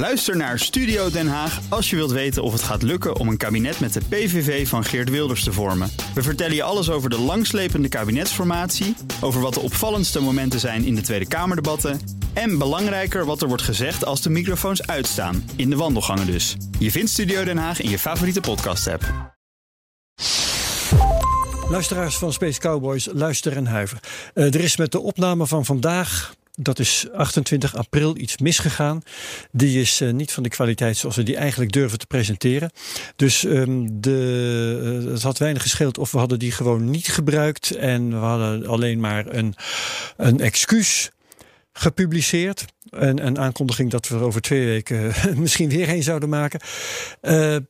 Luister naar Studio Den Haag als je wilt weten of het gaat lukken om een kabinet met de PVV van Geert Wilders te vormen. We vertellen je alles over de langslepende kabinetsformatie, over wat de opvallendste momenten zijn in de Tweede Kamerdebatten en belangrijker wat er wordt gezegd als de microfoons uitstaan, in de wandelgangen dus. Je vindt Studio Den Haag in je favoriete podcast-app. Luisteraars van Space Cowboys, luister en huiver. Uh, er is met de opname van vandaag dat is 28 april iets misgegaan. Die is uh, niet van de kwaliteit zoals we die eigenlijk durven te presenteren. Dus um, de, uh, het had weinig gescheeld of we hadden die gewoon niet gebruikt. En we hadden alleen maar een, een excuus gepubliceerd. En een aankondiging dat we er over twee weken misschien weer een zouden maken.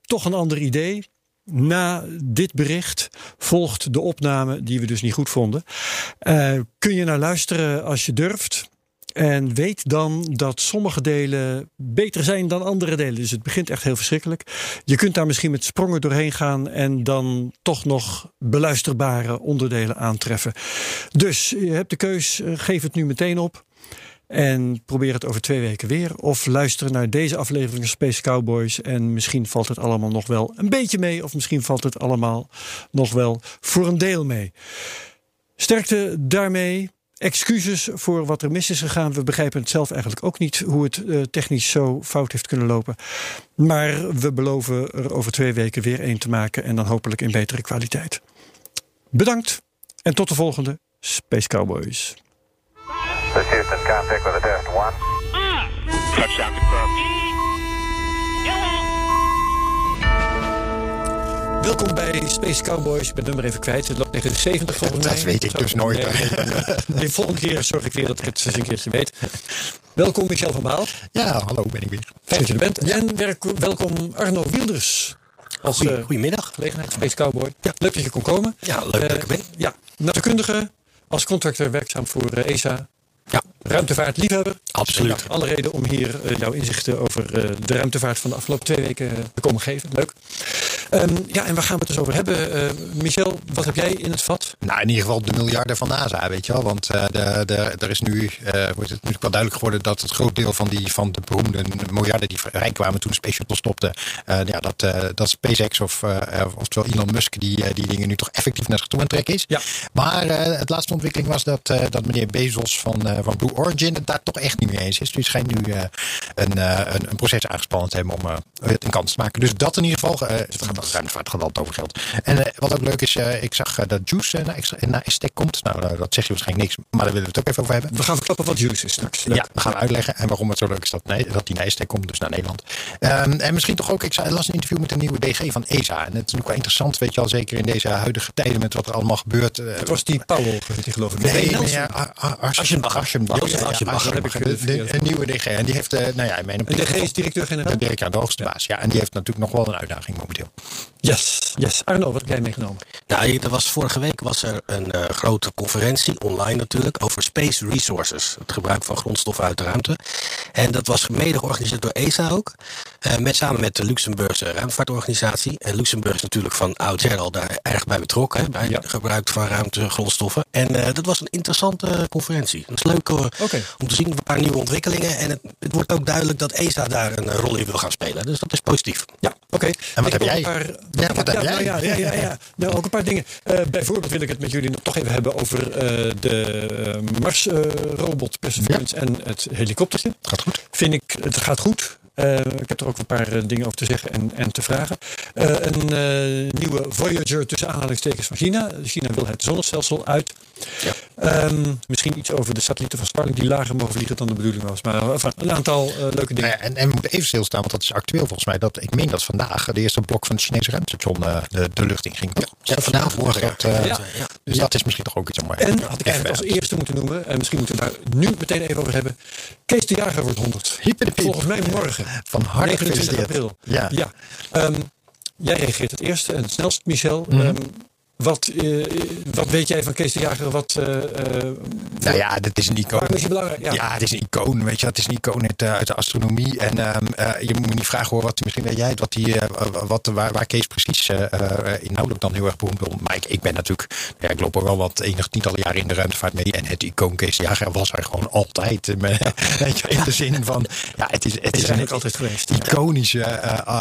Toch een ander idee. Na dit bericht volgt de opname die we dus niet goed vonden. Kun je naar luisteren als je durft. En weet dan dat sommige delen beter zijn dan andere delen. Dus het begint echt heel verschrikkelijk. Je kunt daar misschien met sprongen doorheen gaan en dan toch nog beluisterbare onderdelen aantreffen. Dus je hebt de keus, geef het nu meteen op. En probeer het over twee weken weer. Of luister naar deze aflevering van Space Cowboys. En misschien valt het allemaal nog wel een beetje mee. Of misschien valt het allemaal nog wel voor een deel mee. Sterkte daarmee. Excuses voor wat er mis is gegaan. We begrijpen het zelf eigenlijk ook niet hoe het uh, technisch zo fout heeft kunnen lopen. Maar we beloven er over twee weken weer een te maken. En dan hopelijk in betere kwaliteit. Bedankt en tot de volgende Space Cowboys. This Houston, contact with a test one. Touchdown confirmed. Welkom bij Space Cowboys. Ik ben nummer even kwijt. Het loopt tegen de 70 volgens mij. Dat weet ik dus nooit. De volgende keer zorg ik weer dat ik het eens een keertje weet. Welkom Michel van Baal. Ja, hallo ben ik weer. Fijn dat je er bent. Ja. En welkom Arno Wilders. Als, goedemiddag. Gelegenheid Space Cowboy. Ja. Leuk dat je kon komen. Ja, leuk dat ik er ben. Ja, natuurkundige. Als contractor werkzaam voor uh, ESA. Ja. Ruimtevaartliefhebber. Absoluut. Alle reden om hier uh, jouw inzichten over uh, de ruimtevaart van de afgelopen twee weken te komen geven. Leuk. Um, ja, en waar gaan we het dus over hebben? Michel, wat heb jij in het vat? Nou, in ieder geval de miljarden van NASA, weet je wel. Want de, de, er is nu, wordt het natuurlijk wel duidelijk geworden dat het groot deel van, die, van de beroemde miljarden die vrij kwamen toen de Space Shuttle stopte, ja, dat, dat SpaceX of oftewel Elon Musk die, die dingen nu toch effectief naar zich toe aan het trekken is. Ja. Maar het laatste ontwikkeling was dat, dat meneer Bezos van van Blue Origin het daar toch echt niet mee eens is. Dus schijnt nu uh, een, uh, een, een, proces aangespannen te hebben om het een kans te maken. Dus dat in ieder geval. het gaat ruimtevaart gaat altijd over geld. En wat ook leuk is, ik zag dat Juice naar, naar Estek komt. Nou, dat zeg je waarschijnlijk niks, maar daar willen we het ook even over hebben. We gaan verklappen wat Juice is straks. Ja, we gaan uitleggen en waarom het zo leuk is dat, nee, dat die naar Estek komt, dus naar Nederland. Um, en misschien toch ook, ik las een interview met een nieuwe DG van ESA. En het is natuurlijk wel interessant, weet je al, zeker in deze huidige tijden met wat er allemaal gebeurt. Het was die Powell, geloof ik. Nee, nee, Aschenbach. Aschenbach. Ja, heb ik de, de, een nieuwe DG. En die heeft, uh, nou ja, ik meen, een DG is directeur-generaal? De directeur, de hoogste baas. Ja, en die heeft natuurlijk nog wel een uitdaging momenteel. Yes, yes. Arno, wat heb jij meegenomen? Nou, er was, vorige week was er een uh, grote conferentie, online natuurlijk, over space resources. Het gebruik van grondstoffen uit de ruimte. En dat was mede georganiseerd door ESA ook. Uh, met, samen met de Luxemburgse ruimtevaartorganisatie. En Luxemburg is natuurlijk van oudsher al daar erg bij betrokken. Hè, bij ja. het gebruik van ruimtegrondstoffen. En uh, dat was een interessante conferentie. Het is leuk okay. om te zien een paar nieuwe ontwikkelingen. En het, het, wordt ook duidelijk dat ESA daar een rol in wil gaan spelen. Dus dat is positief. Ja, oké. Okay. En wat ik heb jij? Paar, ja, wat heb jij? Ja, ja, ja, ja. Nou, ook een paar dingen. Uh, bijvoorbeeld wil ik het met jullie nog toch even hebben over uh, de Mars-robot Perseverance ja. en het helikoptertje. Gaat goed. Vind ik, het gaat goed. Uh, ik heb er ook een paar uh, dingen over te zeggen en, en te vragen. Uh, een nieuwe Voyager tussen aanhalingstekens van China. China wil het zonnestelsel uit. Ja. Um, misschien iets over de satellieten van Starlink die lager mogen vliegen dan de bedoeling was. Maar enfin, een aantal leuke dingen. Nou ja, en, en we moeten even stilstaan, want dat is actueel volgens mij. Dat, ik meen dat vandaag de eerste blok van het Chinese ruimtestation de, de lucht in ging. Ja, ja vandaag of morgen. Dat, ja. Dus dat is misschien toch ook iets om En had ik eigenlijk als eerste moeten noemen, en misschien moeten we daar nu meteen even over hebben. Kees de Jager wordt 100. Volgens mij morgen. Van harte 29 april. Ja. ja. Um, jij reageert het eerste en het snelst, Michel. Mm -hmm. um, Wat, eh, wat weet jij van Kees de Jager? Wat, eh, eh, Nou ja, dat is een icoon. Waarom is hij belangrijk? Ja. Ja. het is een icoon. Weet je, het is een icoon uit, uit de astronomie. En ehm, eh, je moet me niet vragen hoor, wat, misschien weet jij wat die, wat, waar, waar Kees precies inhoudelijk dan heel erg beroemd om. Maar ik, ik ben natuurlijk, ja, ik loop al wel wat enig tientallen jaren in de ruimtevaart mee. En het icoon Kees de Jager was er gewoon altijd. met- weet je, in de zin van, ja, het is, het is is eigenlijk een altijd geweest. iconische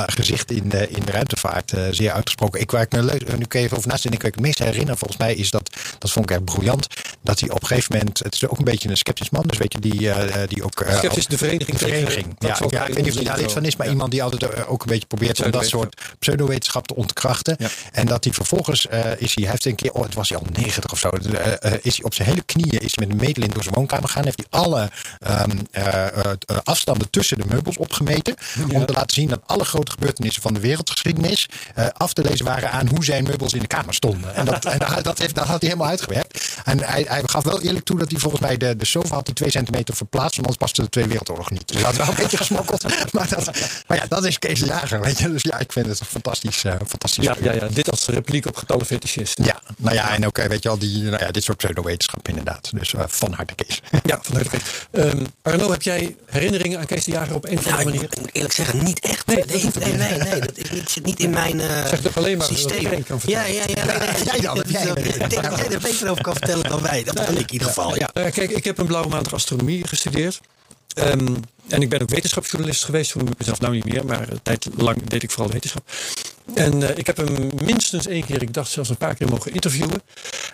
gezicht in de, in de ruimtevaart. zeer uitgesproken. Ik, waar ik nu kun je even over naast en ik, ik het meest herinner volgens mij is dat, dat vond ik echt briljant, dat hij op een gegeven moment, het is ook een beetje een sceptisch man, dus weet je, die, eh, die ook... eh, Skeptisch, de vereniging. de vereniging. Ja, ik weet niet of hij daar lid zo. van is, maar Ja. iemand die altijd eh, ook een beetje probeert om dat soort pseudowetenschap te ontkrachten. En dat hij vervolgens is hij, hij heeft een keer, oh, het was hij al 90 of zo, eh, eh, is hij op zijn hele knieën is hij met een meetlint door zijn woonkamer gegaan. Heeft hij alle ehm, eh, eh, eh, afstanden tussen de meubels opgemeten. Om te laten zien dat alle grote gebeurtenissen van de wereldgeschiedenis eh, af te lezen waren aan hoe zijn meubels in de kamer stonden. En dat, en dat, dat, heeft, dat had hij helemaal uitgewerkt. En hij, hij gaf wel eerlijk toe dat hij volgens mij de, de sofa had hij twee centimeter verplaatst, want anders paste de Tweede Wereldoorlog niet. Dus hij had wel een beetje gesmokkeld. Maar, dat, maar ja, dat is Kees de Jager, weet je. Dus ja, ik vind het een fantastisch, eh, fantastisch. Ja, ja, ja, dit als repliek op getallen fetischisten. Ja, nou ja, en ook, eh, weet je al, die, nou ja, dit soort pseudowetenschap inderdaad. Dus eh, van harte Kees. Ja, vanuit de Ehm Arno, heb jij herinneringen aan Kees de Jager op een of andere ik manier? moet eerlijk zeggen, niet echt. Nee, Nee, dat nee, nee, niet. nee, nee, dat is niet- zit niet in mijn eh Zeg toch alleen maar systeem. iedereen kan vertellen. Ja, ja, ja. nee, nee, Jij dan, heb jij Ik denk dat jij er beter over kan vertellen dan wij. Dat ben ik in ieder geval, ja. Kijk, ik heb een blauwe maandag astronomie gestudeerd. Ehm, en ik ben ook wetenschapsjournalist geweest. Toen noem ik mezelf nou niet meer, maar een tijd lang deed ik vooral wetenschap. En eh, ik heb hem minstens één keer, ik dacht zelfs een paar keer mogen interviewen.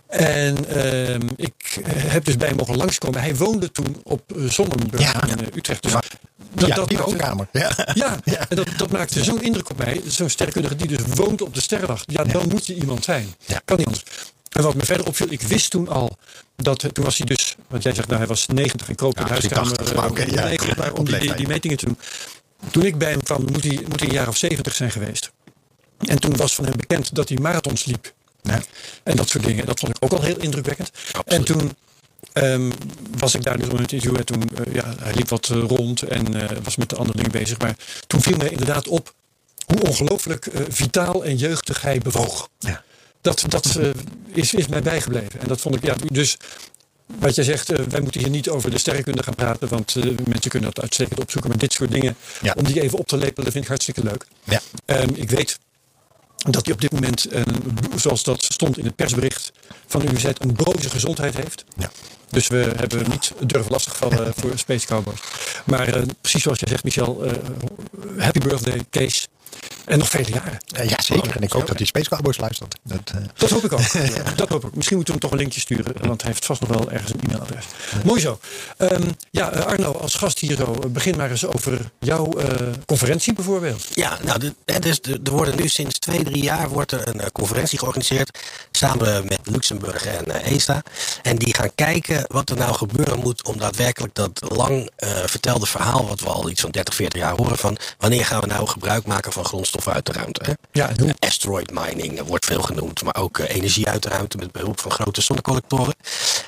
En ehm, ik heb dus bij hem mogen langskomen. Hij woonde toen op eh, Zonnenburg Ja. in eh, Utrecht. Dus dat, ja, dat die woonkamer. Ja. Ja, en dat, dat maakte zo'n indruk op mij. Zo'n sterrenkundige die dus woont op de sterrenwacht. Ja, dan moet je iemand zijn. Kan niet anders. En wat me verder opviel, ik wist toen al dat eh, toen was hij dus, want jij zegt nou hij was 90 en kroop in de huiskamer. 80, eh, om die, die, die metingen te doen. Toen ik bij hem kwam, moet hij, moet hij een jaar of 70 zijn geweest. En toen was van hem bekend dat hij marathons liep. Ja. En dat soort dingen. Dat vond ik ook al heel indrukwekkend. En toen ehm, was ik daar dus om het interview. En toen, eh, ja, hij liep wat rond en was met de andere dingen bezig. Maar toen viel mij inderdaad op hoe ongelooflijk vitaal en jeugdig hij bewoog. Ja. Dat, dat eh, is, is mij bijgebleven. En dat vond ik, ja, dus wat jij zegt, eh, wij moeten hier niet over de sterrenkunde gaan praten. Want eh, mensen kunnen dat uitstekend opzoeken. Maar dit soort dingen, Ja. om die even op te lepelen, vind ik hartstikke leuk. Ja. Ehm, ik weet dat hij op dit moment, zoals dat stond in het persbericht van de universiteit, een broze gezondheid heeft. Ja. Dus we hebben niet durven lastigvallen voor Space Cowboys. Maar precies zoals jij zegt, Michel, happy birthday, Kees. En nog vele jaren. Ja, zeker. En ik hoop dat die Space Cowboys luistert. Dat, eh, Dat hoop ik ook. Dat hoop ik. Misschien moeten we hem toch een linkje sturen, want hij heeft vast nog wel ergens een e-mailadres. Mooi zo. Ehm, ja, eh, Arno, als gast hier zo, eh, begin maar eens over jouw conferentie bijvoorbeeld. Ja, nou, de, dus de- er worden nu sinds twee, drie jaar wordt er een conferentie georganiseerd. Samen met Luxemburg en ESA. En die gaan kijken wat er nou gebeuren moet om daadwerkelijk dat lang vertelde verhaal. wat we al iets van 30, 40 jaar horen. van wanneer gaan we nou gebruik maken van grondstoffen uit de ruimte. Hè? Ja? Eh, Asteroid mining wordt veel genoemd. Maar ook eh, energie uit de ruimte met behulp van grote zonnecollectoren.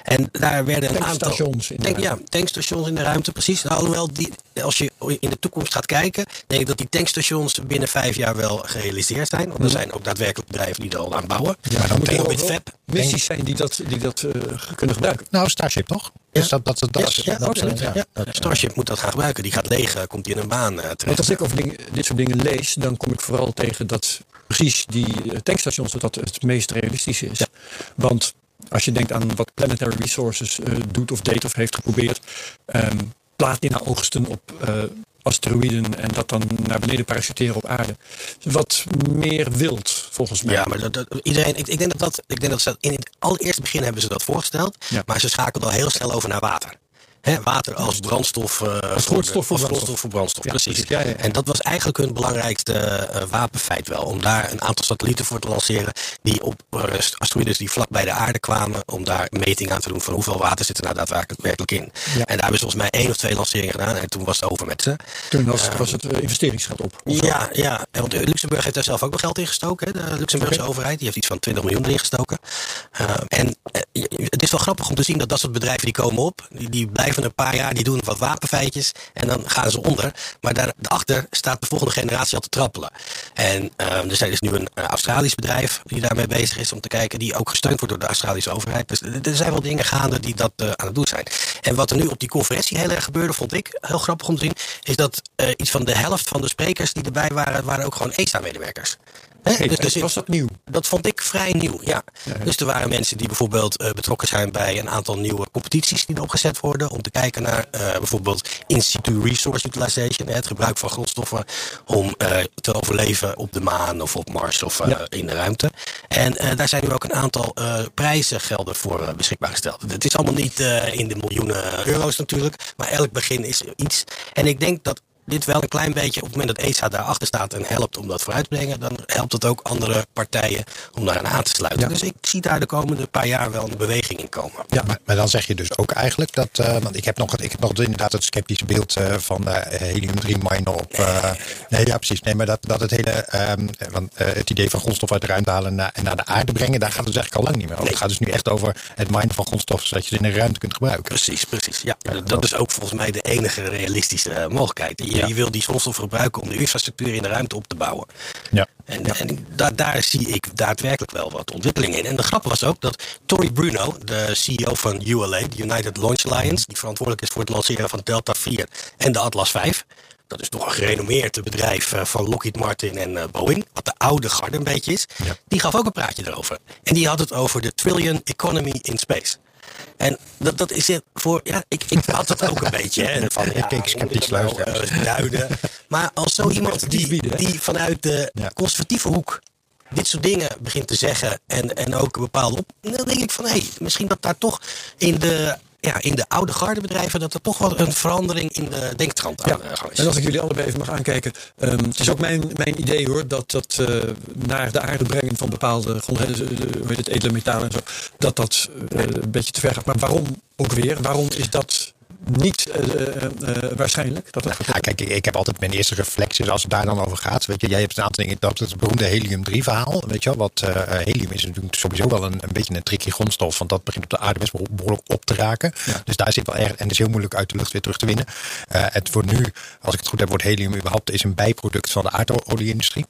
En daar werden een aantal. Tankstations in de ruimte. ja, tankstations in de ruimte, precies. Nou, alhoewel, die, als je in de toekomst gaat kijken, denk ik dat die tankstations binnen vijf jaar wel gerealiseerd zijn. Want er zijn ook daadwerkelijk bedrijven die er al aan bouwen. Ja, dan moeten er wel missies zijn die dat, die dat eh, kunnen gebruiken. nou, Starship toch? Dus dat, dat, dat, Ja, dat, ja, dat- absoluut. ja. Ja. Starship moet dat gaan gebruiken. Die gaat leeg, eh, komt die in een baan Want terecht. als ik over dingen, dit soort dingen lees, dan kom ik vooral tegen dat precies die tankstations dat dat het meest realistisch is. Want als je denkt aan wat Planetary Resources doet of deed of heeft geprobeerd, ehm platina oogsten op eh, asteroïden en dat dan naar beneden parachuteren op aarde. Wat meer wild, volgens mij. Ja, maar dat, dat- iedereen, ik, ik denk dat dat, ik denk dat ze in het allereerste begin hebben ze dat voorgesteld, Ja. maar ze schakelden al heel snel over naar water. Water als brandstof, eh, grondstof voor brandstof. voor brandstof. Ja, precies. Ja, ja. En dat was eigenlijk hun belangrijkste eh, wapenfeit wel. Om daar een aantal satellieten voor te lanceren. Die op eh, asteroïdes die vlak bij de aarde kwamen. Om daar meting aan te doen van hoeveel water zit er nou daadwerkelijk werkelijk in. En daar hebben ze volgens mij één of twee lanceringen gedaan. En toen was het over met ze. Toen was, was het investeringsgeld op. Ja, ja, en want Luxemburg heeft daar zelf ook wel geld in gestoken. Hè? De Luxemburgse overheid die heeft iets van 20 miljoen erin gestoken. Uh, en uh, het is wel grappig om te zien dat dat soort bedrijven die komen op, die, die blijven een paar jaar, die doen wat wapenfeitjes en dan gaan ze onder. Maar daar, daarachter staat de volgende generatie al te trappelen. En ehm, er zijn dus nu een eh, Australisch bedrijf die daarmee bezig is om te kijken, die ook gesteund wordt door de Australische overheid. Dus er- er zijn wel dingen gaande die dat eh, aan het doen zijn. En wat er nu op die conferentie heel erg gebeurde, vond ik heel grappig om te zien, is dat eh, iets van de helft van de sprekers die erbij waren, waren ook gewoon ESA-medewerkers. Dus- was dat nieuw? dat vond ik vrij nieuw, ja. Dus er waren mensen die bijvoorbeeld eh, betrokken zijn bij een aantal nieuwe competities die opgezet worden. Om te kijken naar eh, bijvoorbeeld in-situ resource utilization. Het gebruik van grondstoffen om eh, te overleven op de maan of op Mars of Ja. in de ruimte. En daar zijn nu ook een aantal eh prijzengelden voor beschikbaar gesteld. Het is allemaal niet in de miljoenen euro's natuurlijk. Maar elk begin is iets. En ik denk dat dit wel een klein beetje, op het moment dat ESA daarachter staat en helpt om dat vooruit te brengen, dan helpt het ook andere partijen om daaraan aan te sluiten. Ja. Dus ik zie daar de komende paar jaar wel een beweging in komen. Ja, maar, maar dan zeg je dus ook eigenlijk dat. eh, want ik heb nog, ik heb nog inderdaad het sceptische beeld eh, van eh helium-3 minen op. eh, nee, ja, precies. Nee, maar dat, dat het hele. ehm, want, het idee van grondstof uit de ruimte halen naar, en naar de aarde brengen, daar gaat het dus eigenlijk al lang niet meer over. Het gaat dus nu echt over het minen van grondstof zodat je ze in de ruimte kunt gebruiken. Precies, precies. Ja, dat is ook volgens mij de enige realistische mogelijkheid. Je, je wil die grondstoffen gebruiken om de infrastructuur in de ruimte op te bouwen. Ja. En, en daar, daar zie ik daadwerkelijk wel wat ontwikkeling in. En de grap was ook dat Tory Bruno, de CEO van ULA, de United Launch Alliance, die verantwoordelijk is voor het lanceren van Delta 4 en de Atlas 5. Dat is toch een gerenommeerd bedrijf eh, van Lockheed Martin en eh, Boeing, wat de oude garde een beetje is. Die gaf ook een praatje erover. En die had het over de trillion economy in space. En dat, dat is voor. Ja, ik, ik had het ook een beetje. Hè, van, Ik ja, keek sceptisch ik het nou, luisteren. eh, duiden. Maar als zo iemand die, die vanuit de conservatieve hoek dit soort dingen begint te zeggen en, en ook een bepaalde op, dan denk ik van hé, hey, misschien dat daar toch in de, ja, in de oude gardebedrijven dat er toch wel een verandering in de denktrand aan Ja, gang is. en als ik jullie allebei even mag aankijken. ehm, het is ook mijn, mijn idee hoor, dat dat eh, naar de aarde brengen van bepaalde grond, hè, dus, eh, hoe heet het, edele metalen en zo, dat dat eh, een beetje te ver gaat. Maar waarom ook weer? Waarom is dat niet eh, eh, eh, waarschijnlijk? Dat dat Ja, kijk, ik, ik heb altijd mijn eerste reflex is als het daar dan over gaat. Weet je, jij hebt een aantal dingen, dat het beroemde helium-3 verhaal. Weet je wel, wat helium is natuurlijk sowieso wel een, een beetje een tricky grondstof. Want dat begint op de aarde best wel behoorlijk op te raken. Dus daar zit wel erg, en het is heel moeilijk uit de lucht weer terug te winnen. Het wordt nu, als ik het goed heb, wordt helium überhaupt is een bijproduct van de aardolie-industrie.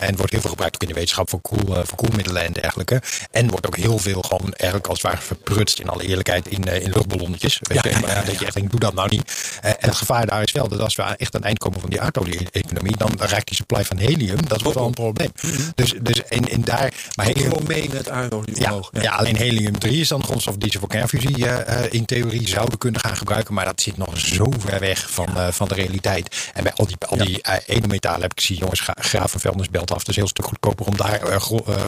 En wordt heel veel gebruikt ook in de wetenschap voor, koel, voor koelmiddelen en dergelijke. En wordt ook heel veel gewoon eigenlijk als het ware verprutst in alle eerlijkheid in, in luchtballonnetjes. Weet je, maar dat je echt denkt, doe dat nou niet. Eh, en het gevaar daar is wel dat als we echt aan het eind komen van die aardolie-economie, dan raakt die supply van helium, dat wordt wel een probleem. Dus, dus in, in daar, maar helium, gewoon mee met aardolie ja, omhoog. ja. alleen helium-3 is dan grondstof die ze voor kernfusie eh, eh, in theorie zouden kunnen gaan gebruiken. Maar dat zit nog zo ver weg van, van de realiteit. En bij al die, al die edelmetalen heb ik gezien, jongens, graaf een vuilnisbelt af. Het is heel stuk goedkoper om daar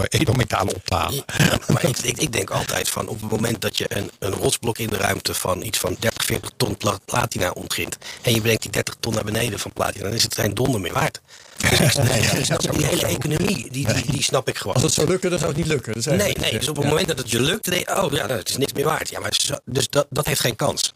edelmetalen op te halen. Ja, maar ik, ik, ik denk altijd van op het moment dat je een, een rotsblok in de ruimte van iets van 30, 40 ton pla- platina ontgint. en je brengt die 30 ton naar beneden van platina. dan is het geen donder meer waard. Dus ik, die hele economie, die, die, die snap ik gewoon. Als het zou lukken, dan zou het niet lukken. Dat Nee, nee. Dus op het moment dat het je lukt, dan denk je, oh ja, nou, het is niks meer waard. Ja, maar zo- dus dat, dat heeft geen kans.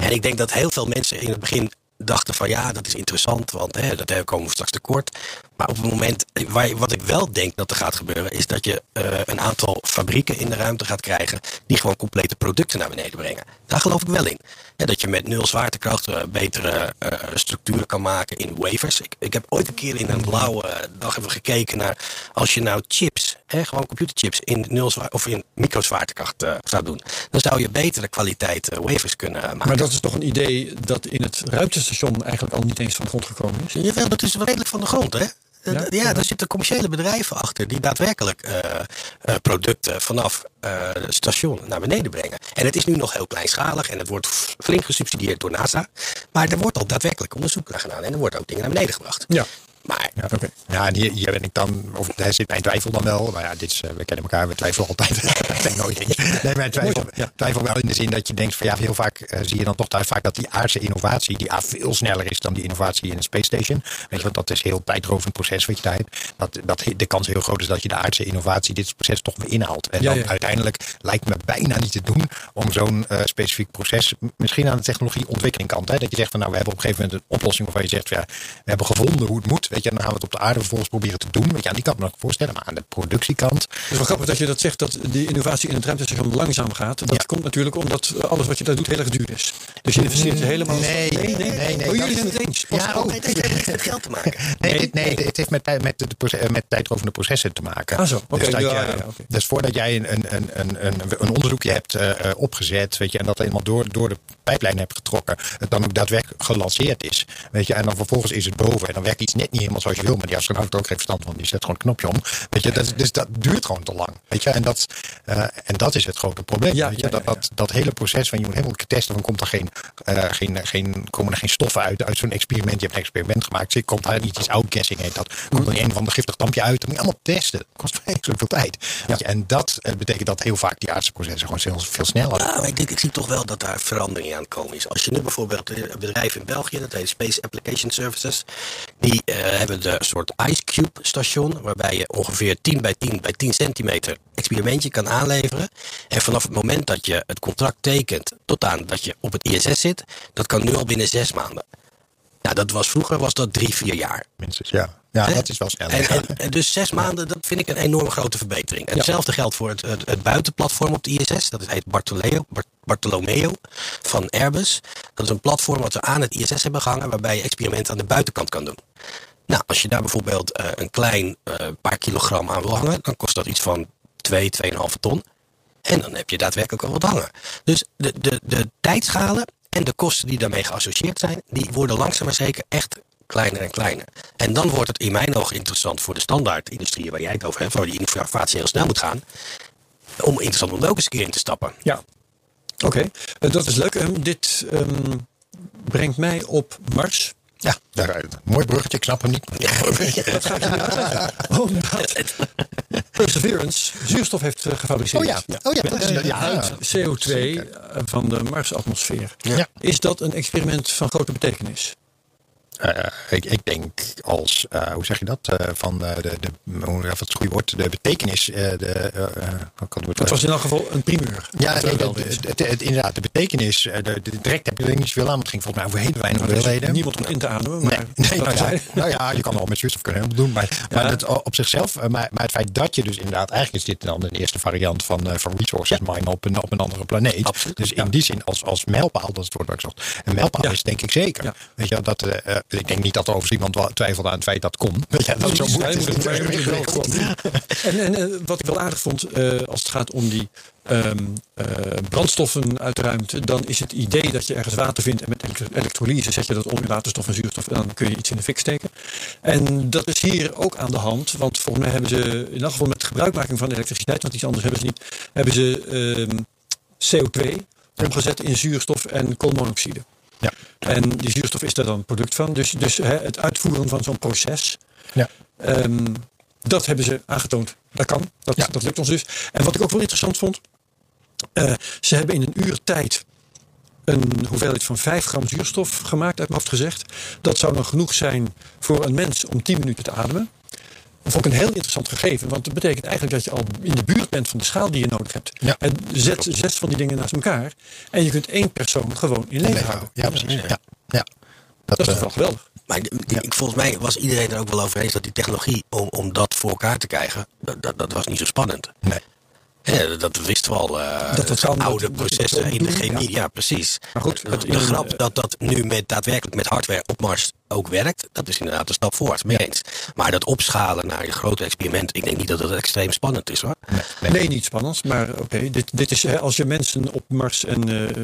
En ik denk dat heel veel mensen in het begin dachten van ja, dat is interessant, want hè, dat komen we straks tekort. Maar op het moment, waar, wat ik wel denk dat er gaat gebeuren, is dat je eh, een aantal fabrieken in de ruimte gaat krijgen die gewoon complete producten naar beneden brengen. Daar geloof ik wel in. Ja, dat je met nul zwaartekracht eh, betere eh, structuren kan maken in wafers. Ik, ik heb ooit een keer in een blauwe dag even gekeken naar als je nou chips, hè, gewoon computerchips in nul zwaar, of in microzwaartekracht zou doen, dan zou je betere kwaliteit wafers kunnen maken. Maar dat is toch een idee dat in het ruimtestation eigenlijk al niet eens van de grond gekomen is? Jawel, dat is redelijk van de grond, hè? Ja? daar zitten commerciële bedrijven achter die daadwerkelijk eh, eh, producten vanaf eh, het station naar beneden brengen. En het is nu nog heel kleinschalig en het wordt flink gesubsidieerd door NASA. Maar er wordt al daadwerkelijk onderzoek naar gedaan en er worden ook dingen naar beneden gebracht. Ja. Maar Ja, hier, hier ben ik dan, of daar zit mijn twijfel dan wel. Maar ja, dit is, eh, we kennen elkaar, we twijfelen altijd. Nee, maar twijfel, twijfel wel in de zin dat je denkt van ja, heel vaak eh, zie je dan toch daar vaak dat die aardse innovatie, die A, veel sneller is dan die innovatie in de Space Station. Weet je, want dat is een heel tijdrovend proces wat je daar hebt. Dat, dat de kans heel groot is dat je de aardse innovatie dit proces toch weer inhaalt. En Ja, dan ja. uiteindelijk lijkt me bijna niet te doen om zo'n eh, specifiek proces, misschien aan de technologieontwikkeling kant, hè, dat je zegt van nou, we hebben op een gegeven moment een oplossing waarvan je zegt van, ja, we hebben gevonden hoe het moet. Weet je, dan gaan we het op de aarde vervolgens proberen te doen. Weet je, aan die kant me nog voorstellen. Maar aan de productiekant. Het is wel grappig dat je dat zegt, dat die innovatie in het ruimtestation langzaam gaat. Dat Ja. komt natuurlijk omdat alles wat je daar doet heel erg duur is. Dus je investeert helemaal... Nee, nee, nee. nee, Oh, dat- jullie zijn het eens. Ja, oh, Nee, het heeft met geld te maken. Nee, dit, nee, het heeft met, met, de, proces- met tijdrovende processen te maken. Ah, zo. Oké, dus, dat ja, ja, dus voordat jij een, een, een, een, een, onderzoekje hebt eh, eh, opgezet, weet je, en dat helemaal door, door de pijplijn hebt getrokken, het dan ook daadwerkelijk gelanceerd is. Weet je, en dan vervolgens is het boven. En dan werkt iets net niet helemaal zoals je wil. Maar die astronaut heeft er ook geen verstand van. Die zet gewoon een knopje om. Weet je, dat, dus dat duurt gewoon te lang. Weet je, en dat, eh, en dat is het grote probleem. Ja, weet je, ja, dat. Dat, dat hele proces van je moet helemaal testen. Van komt er geen, eh, geen, geen, komen er geen stoffen uit, uit zo'n experiment. Je hebt een experiment gemaakt. Zit- Komt daar niet iets outgassing heet dat. Komt er een van de giftig dampje uit. Dat moet je allemaal testen. Dat kost vreselijk veel tijd. Weet je, en dat eh, betekent dat heel vaak die aardse processen gewoon veel, veel sneller Nou, ik, denk, ik zie toch wel dat daar verandering aan komen is. Als je nu bijvoorbeeld een bedrijf in België, dat heet Space Application Services, die eh, hebben de soort Ice Cube station, waarbij je ongeveer 10 bij 10 bij 10 centimeter experimentje kan aanleveren. En vanaf het moment dat je het contract tekent tot aan dat je op het ISS zit, dat kan nu al binnen zes maanden. Nou, dat was vroeger was dat drie, vier jaar. minstens. Ja, ja dat is wel snel. En, en, en dus zes maanden, dat vind ik een enorm grote verbetering. En Hetzelfde geldt voor het, het, het buitenplatform op de ISS. Dat heet Bartoleo, Bart- Bartolomeo van Airbus. Dat is een platform wat we aan het ISS hebben gehangen... waarbij je experimenten aan de buitenkant kan doen. Nou, als je daar bijvoorbeeld eh, een klein eh, paar kilogram aan wil hangen... dan kost dat iets van 2, 2,5 ton. En dan heb je daadwerkelijk al wat hangen. Dus de, de, de tijdschalen en de kosten die daarmee geassocieerd zijn... die worden langzaam maar zeker echt kleiner en kleiner. En dan wordt het in mijn ogen interessant voor de standaardindustrie waar jij het over hebt, waar die innovatie heel snel moet gaan, om interessant om ook eens een keer in te stappen. Ja. Oké, Eh, dat is leuk. Ehm, dit ehm, brengt mij op Mars. Ja, daar, mooi bruggetje, ik snap hem niet. Dat je. Omdat Perseverance zuurstof heeft eh, gefabriceerd. Oh ja, oh ja, dat is- Eh, ja, uit CO2 eh, van de Marsatmosfeer. Ja. Is dat een experiment van grote betekenis? Eh, ik, ik denk als, eh, hoe zeg je dat? Eh, van de, de, hoe, wat het goede woord? De betekenis. de, kan het was in elk geval een primeur. Ja, Dat nee, wel het- inderdaad, de betekenis. De, de, direct heb je er niet zoveel aan. want Het ging volgens mij over hele weinig hoeveelheden. niemand om in te ademen. Nee, Maar nee dat nou, ja, nou ja, je kan al met zuurstof kunnen doen. Maar, maar dat op zichzelf, maar, maar het feit dat je dus inderdaad, eigenlijk is dit dan de eerste variant van, van resources mine op een, op een andere planeet. Absoluut. Dus in die zin, als, als mijlpaal, dat is het woord waar ik zocht. Een mijlpaal Ja. is denk ik zeker. Ja. Weet je, wel, dat, ik denk niet dat er overigens iemand twijfelde aan het feit dat kon. Je, dat zo Ja, moet je het moet het- maar je moet het wel gewoon doen. En, en eh, wat ik wel aardig vond, eh, als het gaat om die ehm, eh, brandstoffen uit de ruimte, dan is het idee dat je ergens water vindt en met elektro- elektrolyse zet je dat om in waterstof en zuurstof en dan kun je iets in de fik steken. En dat is hier ook aan de hand, want volgens mij hebben ze in elk geval met gebruikmaking van elektriciteit, want iets anders hebben ze niet, hebben ze ehm, CO2 omgezet in zuurstof en koolmonoxide. Ja. En die zuurstof is daar dan een product van. Dus, dus hè, het uitvoeren van zo'n proces, Ja. Ehm, dat hebben ze aangetoond. Dat kan. Dat, Ja. dat lukt ons dus. En wat ik ook wel interessant vond. eh, ze hebben in een uur tijd een hoeveelheid van 5 gram zuurstof gemaakt, uit mijn hoofd gezegd. Dat zou dan genoeg zijn voor een mens om 10 minuten te ademen. Dat vond ik een heel interessant gegeven. Want dat betekent eigenlijk dat je al in de buurt bent van de schaal die je nodig hebt. Ja. En zet zes van die dingen naast elkaar. En je kunt één persoon gewoon in leven houden. Ja, precies. Ja. Ja. Dat is eh, toch wel geweldig. Maar de- ik, volgens mij was iedereen er ook wel over eens dat die technologie om, om dat voor elkaar te krijgen, dat, dat, dat was niet zo spannend. nee. Dat wisten we al. eh, Dat dat kan, oude dat- dat- processen dat- in de chemie. Ja, precies. Maar goed, het- de grap dat dat nu met, daadwerkelijk met hardware op Mars ook werkt, dat is inderdaad een stap voorwaarts. Mee eens. Maar dat opschalen naar een groot experiment, ik denk niet dat het extreem spannend is hoor. Nee, niet spannend. Maar oké, dit, dit is hè, als je mensen op Mars en eh,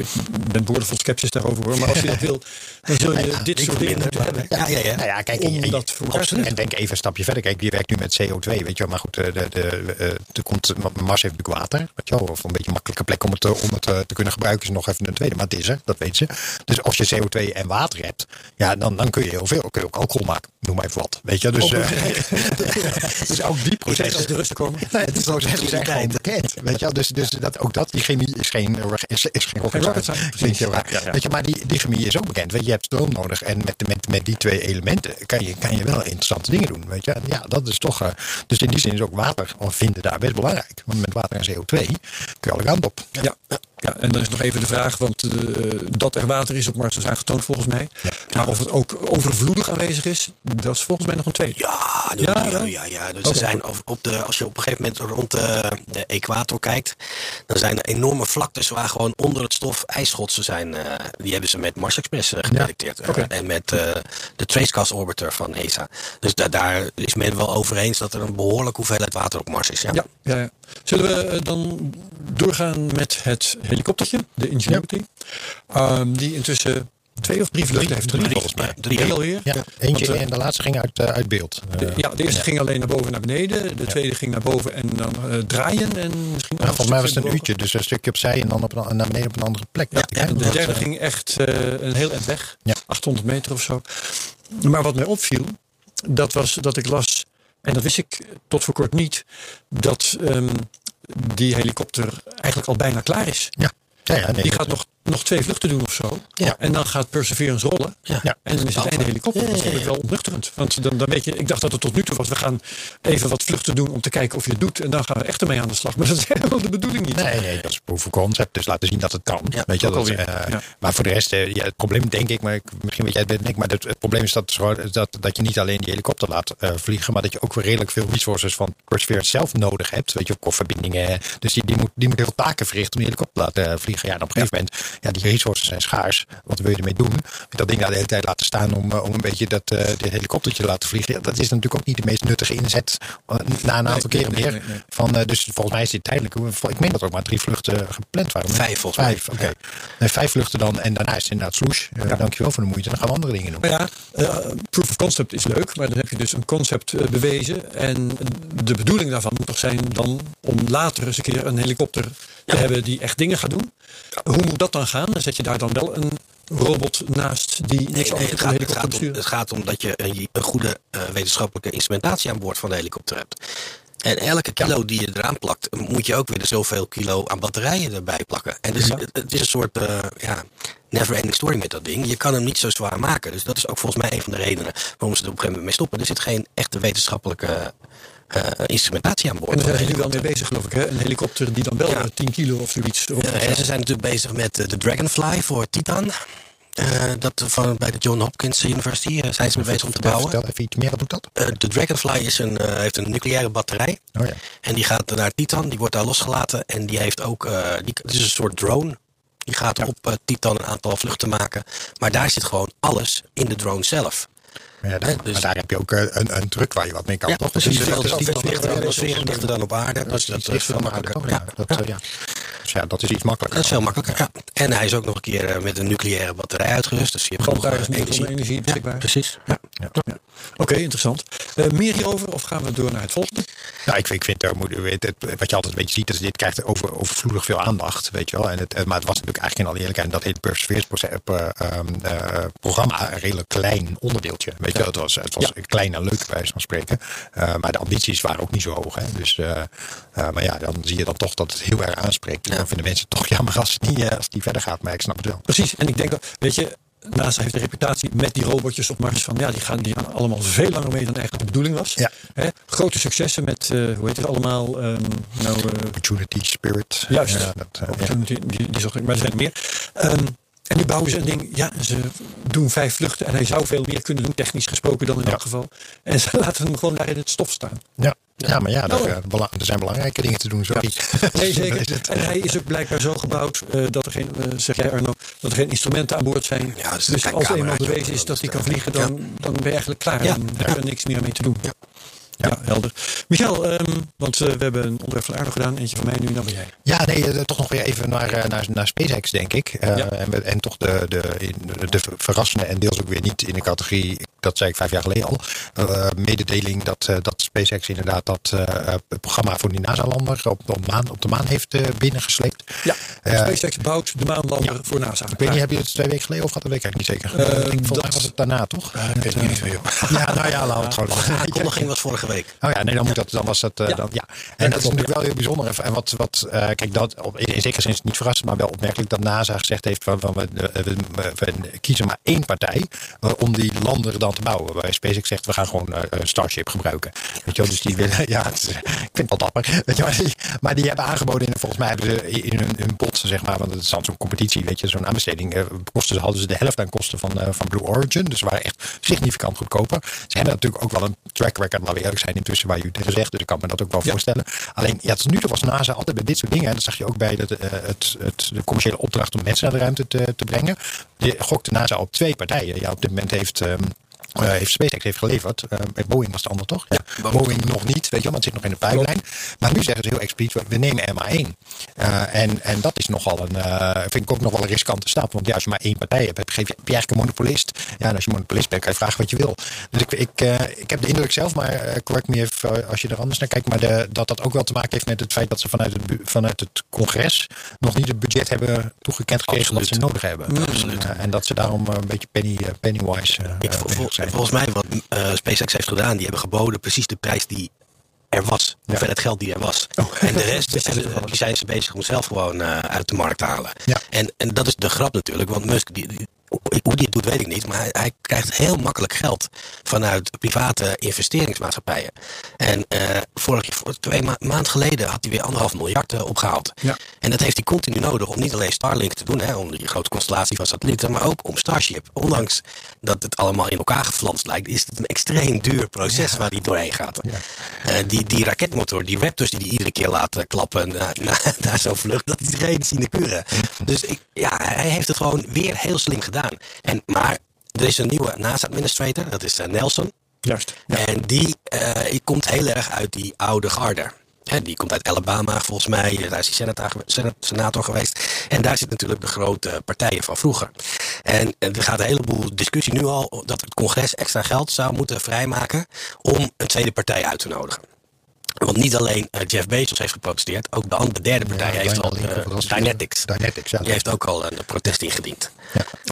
ik ben boordevol sceptisch daarover hoor. Maar als je dat wil, dan zul je dit soort dingen moeten hebben. Ja, ja, ja. Nou ja, kijk, Om en- en- dat voor absoluut. Denk even een stapje verder. Kijk, je werkt nu met CO2, weet je wel. Maar goed, de, de, de, eh, er komt, Mars heeft natuurlijk water, weet je wel. Of een beetje een makkelijke plek om het, te- om het eh, te kunnen gebruiken is nog even een tweede. Maar het is er, dat weten ze. Dus als je CO2 en water hebt, ja, dan, dan kun je heel veel. Kun je ook alcohol maken, noem maar even wat. Weet je, dus, eh, dus ook die Proces processen. als de rust komen. Nee, het is ook echt zijn gewoon bekend. Weet je? Dus, dus dat, ook dat, die chemie is geen, is, is geen rocket science. Ja, ja. Weet je, maar die, die chemie is ook bekend. Weet je, je hebt stroom nodig. En met, met, met die twee elementen kan je, kan je wel interessante dingen doen. Weet je? Ja, dat is toch. eh, dus in die zin is ook water vinden daar best belangrijk. Met water en CO2 kun je alle kanten op. Ja. Ja, en dan is nog even de vraag, want eh, dat er water is op Mars is aangetoond volgens mij. Maar of het ook overvloedig aanwezig is, dat is volgens mij nog een tweede. Ja, Ja, ja, wel? ja, ja, Dus er zijn op, de, als je op een gegeven moment rond de, de equator kijkt, dan zijn er enorme vlaktes waar gewoon onder het stof ijsschotsen zijn. eh, die hebben ze met Mars Express eh, gedetecteerd. En met de Tracecast Orbiter van ESA. Dus da- daar is men wel over eens dat er een behoorlijke hoeveelheid water op Mars is. Ja. Ja, ja, ja. Zullen we dan doorgaan met het helikoptertje, de Ingenuity, Ehm, die intussen twee of drie vluchten heeft. drie Drie, volgens mij. Drie, Drie. alweer. Ja, eentje Want, eh, en de laatste ging uit, eh, uit beeld. De, ja, de eerste ging alleen naar boven en naar beneden. De tweede ging naar boven en dan eh, draaien. En misschien ja, volgens mij was het een uurtje, dus een stukje opzij en dan op een, naar beneden op een andere plek. En de derde ging echt eh, een heel eind weg. Ja. 800 meter of zo. Maar wat mij opviel, dat was dat ik las, en dat wist ik tot voor kort niet, dat ehm, die helikopter eigenlijk al bijna klaar is. Ja, ja, ja nee, Die gaat nog, nog twee vluchten doen of zo. Ja. En dan gaat Perseverance rollen. Ja. En dan is het einde helikopter. Dat vond ik wel ontnuchterend. Want dan, dan weet je, ik dacht dat het tot nu toe was. We gaan even wat vluchten doen om te kijken of je het doet. En dan gaan we echt ermee aan de slag. Maar dat is helemaal de bedoeling niet. Nee, nee, dat is proof of concept. Dus laten zien dat het kan. Ja, weet je, ook dat, eh. Maar voor de rest, ja, het probleem denk ik, maar ik, misschien weet jij het beter maar het, het probleem is dat, dat, dat je niet alleen die helikopter laat eh, vliegen, maar dat je ook weer redelijk veel resources van Perseverance zelf nodig hebt. Weet je, kofferbindingen. Dus die, die, moet, die moet heel veel taken verrichten om die helikopter te laten vliegen. Ja, en op een gegeven moment, ja, die resources zijn schaars. Wat wil je ermee doen? Met dat ding daar de hele tijd laten staan om, eh, om een beetje dat eh, dit helikoptertje te laten vliegen. Ja, dat is natuurlijk ook niet de meest nuttige inzet eh, na een aantal Nee, keren nee. Van, dus volgens mij is dit tijdelijk. Ik meen dat er ook maar drie vluchten gepland waren. Vijf, volgens mij. Vijf, oké. Nee, vijf vluchten dan. En daarna is het inderdaad sloes. Eh, Dankjewel voor de moeite. Dan gaan we andere dingen doen. Maar ja, eh, proof of concept is leuk, maar dan heb je dus een concept bewezen. En de bedoeling daarvan moet toch zijn dan om later eens een keer een helikopter te hebben die echt dingen gaat doen. Hoe moet dat dan gaan? Dan zet je daar dan wel een robot naast die niks Nee, nee, het, gaat, het, helikopter gaat om, het gaat om dat je een, een goede eh, wetenschappelijke instrumentatie aan boord van de helikopter hebt. En elke kilo die je eraan plakt, moet je ook weer zoveel kilo aan batterijen erbij plakken. En dus, Ja. het, is een soort eh, ja, never ending story met dat ding. Je kan hem niet zo zwaar maken. Dus dat is ook volgens mij een van de redenen waarom ze er op een gegeven moment mee stoppen. Er zit geen echte wetenschappelijke eh, instrumentatie aan boord. En daar zijn ze nu wel mee bezig, geloof ik. Hè? Een helikopter die dan wel Ja. eh, 10 kilo of zoiets Ja, en ze zijn natuurlijk bezig met eh, de Dragonfly voor Titan. Eh, dat van, bij de John Hopkins University eh, zijn ze mee bezig om te bouwen. vertel even iets meer. Wat doet dat? Eh, de Dragonfly is een, eh, heeft een nucleaire batterij. Oh ja. En die gaat naar Titan, die wordt daar losgelaten. En die heeft ook, eh, die, het is een soort drone. Die gaat op eh, Titan een aantal vluchten maken. Maar daar zit gewoon alles in de drone zelf. Ja, daar, dus- maar daar heb je ook eh, een, een truc waar je wat mee kan. Ja, toch? precies. Dus dat is dan op aarde. Dat Dus is dat is dat, eh, ja. Dus ja, dat is iets makkelijker. Dat is veel makkelijker. Ja. En hij is ook nog een keer eh, met een nucleaire batterij uitgerust. Dus je hebt genoeg energie. energie beschikbaar. Precies. Ja. Ja. Ja. Oké, interessant. Eh, meer hierover of gaan we door naar het volgende? Ja, ik, vind- ik vind, er moet, weet, het, wat je altijd een beetje ziet, is dit krijgt over, overvloedig veel aandacht, weet je wel. En het, eh, maar het was natuurlijk eigenlijk in alle eerlijkheid, en dat proce- eh, ehm, eh, programma, een redelijk klein onderdeeltje. Weet je wel, het was, het was Ja. klein en leuk bij wijze van spreken. Eh, maar de ambities waren ook niet zo hoog. Hè. Dus, eh, eh, maar ja, dan zie je dan toch dat het heel erg aanspreekt. Ja. Dan vinden mensen het toch jammer als niet, eh, als niet verder gaat, maar ik snap het wel. Precies. En ik denk dat, weet je, NASA heeft de reputatie met die robotjes op Mars van ja, die gaan, die gaan allemaal veel langer mee dan eigenlijk de bedoeling was. Ja. Hè? Grote successen met, eh, hoe heet het allemaal? ehm, nou, eh, Opportunity, spirit. Juist. Ja, dat, ja. Opportunity, die, die zocht ik, maar er zijn er meer. Ehm, en nu bouwen ze een ding. Ja, ze doen vijf vluchten. En hij zou veel meer kunnen doen, technisch gesproken, dan in Ja. elk geval. En ze laten hem gewoon daar in het stof staan. Ja. Ja, maar ja, er, eh, er zijn belangrijke dingen te doen, sorry. Nee, zeker. is het. En hij is ook blijkbaar zo gebouwd eh, dat er geen, eh, zeg jij Arno, dat er geen instrumenten aan boord zijn. Ja, dus dus als eenmaal cameraatje bewezen is dat hij kan vliegen, ja. dan, dan ben je eigenlijk klaar. Ja. Dan heb je er niks meer mee te doen. Ja. Ja, helder. Michael, ehm, want eh, we hebben een onderwerp van Arno gedaan. Eentje van mij nu, dan ben jij. Ja, nee, eh, toch nog weer even naar, eh, naar, naar SpaceX, denk ik. Eh, Ja. en, en toch de, de, in- de verrassende en deels ook weer niet in de categorie, dat zei ik vijf jaar geleden al, eh, mededeling dat, eh, dat SpaceX inderdaad dat eh, het programma voor die NASA-lander op, op, maan, op de maan heeft eh, binnengesleept. Ja, SpaceX bouwt de maanlander voor NASA. Ik weet niet, heb je het twee weken geleden of gehad? Dat weet ik eigenlijk niet zeker. Eh, Ik denk, volgens mij dat- was het daarna, toch? ik weet het niet meer. Ja, nou ja, laten we het gewoon De aankondiging was vorige week. Oh ja, nee, dan moet dat, dan was dat, eh, Ja. dan, ja. En dat dat is natuurlijk wel heel bijzonder. En wat, wat eh, kijk, dat op, in zekere zin is het niet verrassend, maar wel opmerkelijk dat NASA gezegd heeft van, van we, we, we- we kiezen maar één partij eh, om die lander dan te bouwen. Waar SpaceX zegt, we gaan gewoon eh, een Starship gebruiken. Weet je wel, dus die willen, ja, is- ik vind het wel dapper. Weet je, maar, die, maar die hebben aangeboden, in, volgens mij hebben ze in hun, hun bod, zeg maar, want het is dan zo'n competitie, weet je, zo'n aanbesteding, eh, kosten, hadden ze de helft aan kosten van, eh, van Blue Origin. Dus ze waren echt significant goedkoper. Ze hebben natuurlijk ook wel een track record, laten we eerlijk zijn, intussen waar jullie tegen zegt. Dus ik kan me dat ook wel voorstellen. Alleen, ja, tot nu toe was NASA altijd bij dit soort dingen, en dat zag je ook bij het, eh, het, het, de commerciële opdracht om mensen naar de ruimte te, te brengen. Die gokte NASA op twee partijen. Ja, op dit moment heeft. ehm, eh, heeft SpaceX heeft geleverd. Bij Boeing was de ander toch? Ja, Boeing nog niet, weet je wel, want het zit nog in de pijplijn. Maar nu zeggen ze heel expliciet, we- nemen er maar één. Eh, en, en dat is nogal een, vind ik ook nog wel een riskante stap. Want ja, als je maar één partij hebt, heb je, geef je, je eigenlijk een monopolist. Ja, en als je monopolist bent, kan je vragen wat je wil. Dus ik, ik, ik heb de indruk zelf, maar correct me even als je er anders naar kijkt, maar de, dat dat ook wel te maken heeft met het feit dat ze vanuit het, vanuit het congres nog niet het budget hebben toegekend gekregen wat ze nodig hebben. Absoluut. En dat ze daarom een beetje penny, pennywise Ik, eh, zijn. volgens mij wat eh, SpaceX heeft gedaan, die hebben geboden precies de prijs die er was. Ja. Oh. Het geld die er was. En de rest is, die zijn ze bezig om zelf gewoon eh, uit de markt te halen. Ja. En, en dat is de grap natuurlijk. Want Musk, die, die- hoe die het doet weet ik niet. Maar hij, krijgt heel makkelijk geld vanuit private investeringsmaatschappijen. En eh vorig, twee ma maand geleden had hij weer anderhalf miljard eh, opgehaald. Ja. En dat heeft hij continu nodig om niet alleen Starlink te doen, hè, om die grote constellatie van satellieten, maar ook om Starship. Ondanks dat het allemaal in elkaar geflanst lijkt, is het een extreem duur proces waar hij doorheen gaat. Eh, die, die raketmotor, die Raptors die hij iedere keer laat klappen na, na, na zo'n vlucht, dat is geen sinecure. Dus ik, ja, hij heeft het gewoon weer heel slim gedaan. En, maar er is een nieuwe NASA-administrator, dat is eh, Nelson. Juist. En die eh, komt heel erg uit die oude garde. Hè, die komt uit Alabama volgens mij. Daar is hij senator, senator geweest. En daar zitten natuurlijk de grote partijen van vroeger. En eh, er gaat een heleboel discussie nu al dat het congres extra geld zou moeten vrijmaken om een tweede partij uit te nodigen. Want niet alleen eh, Jeff Bezos heeft geprotesteerd, ook de andere derde partij Ja, heeft al, eh, was? Dynetics. Dynetics, ja. Die heeft ook al een protest ingediend.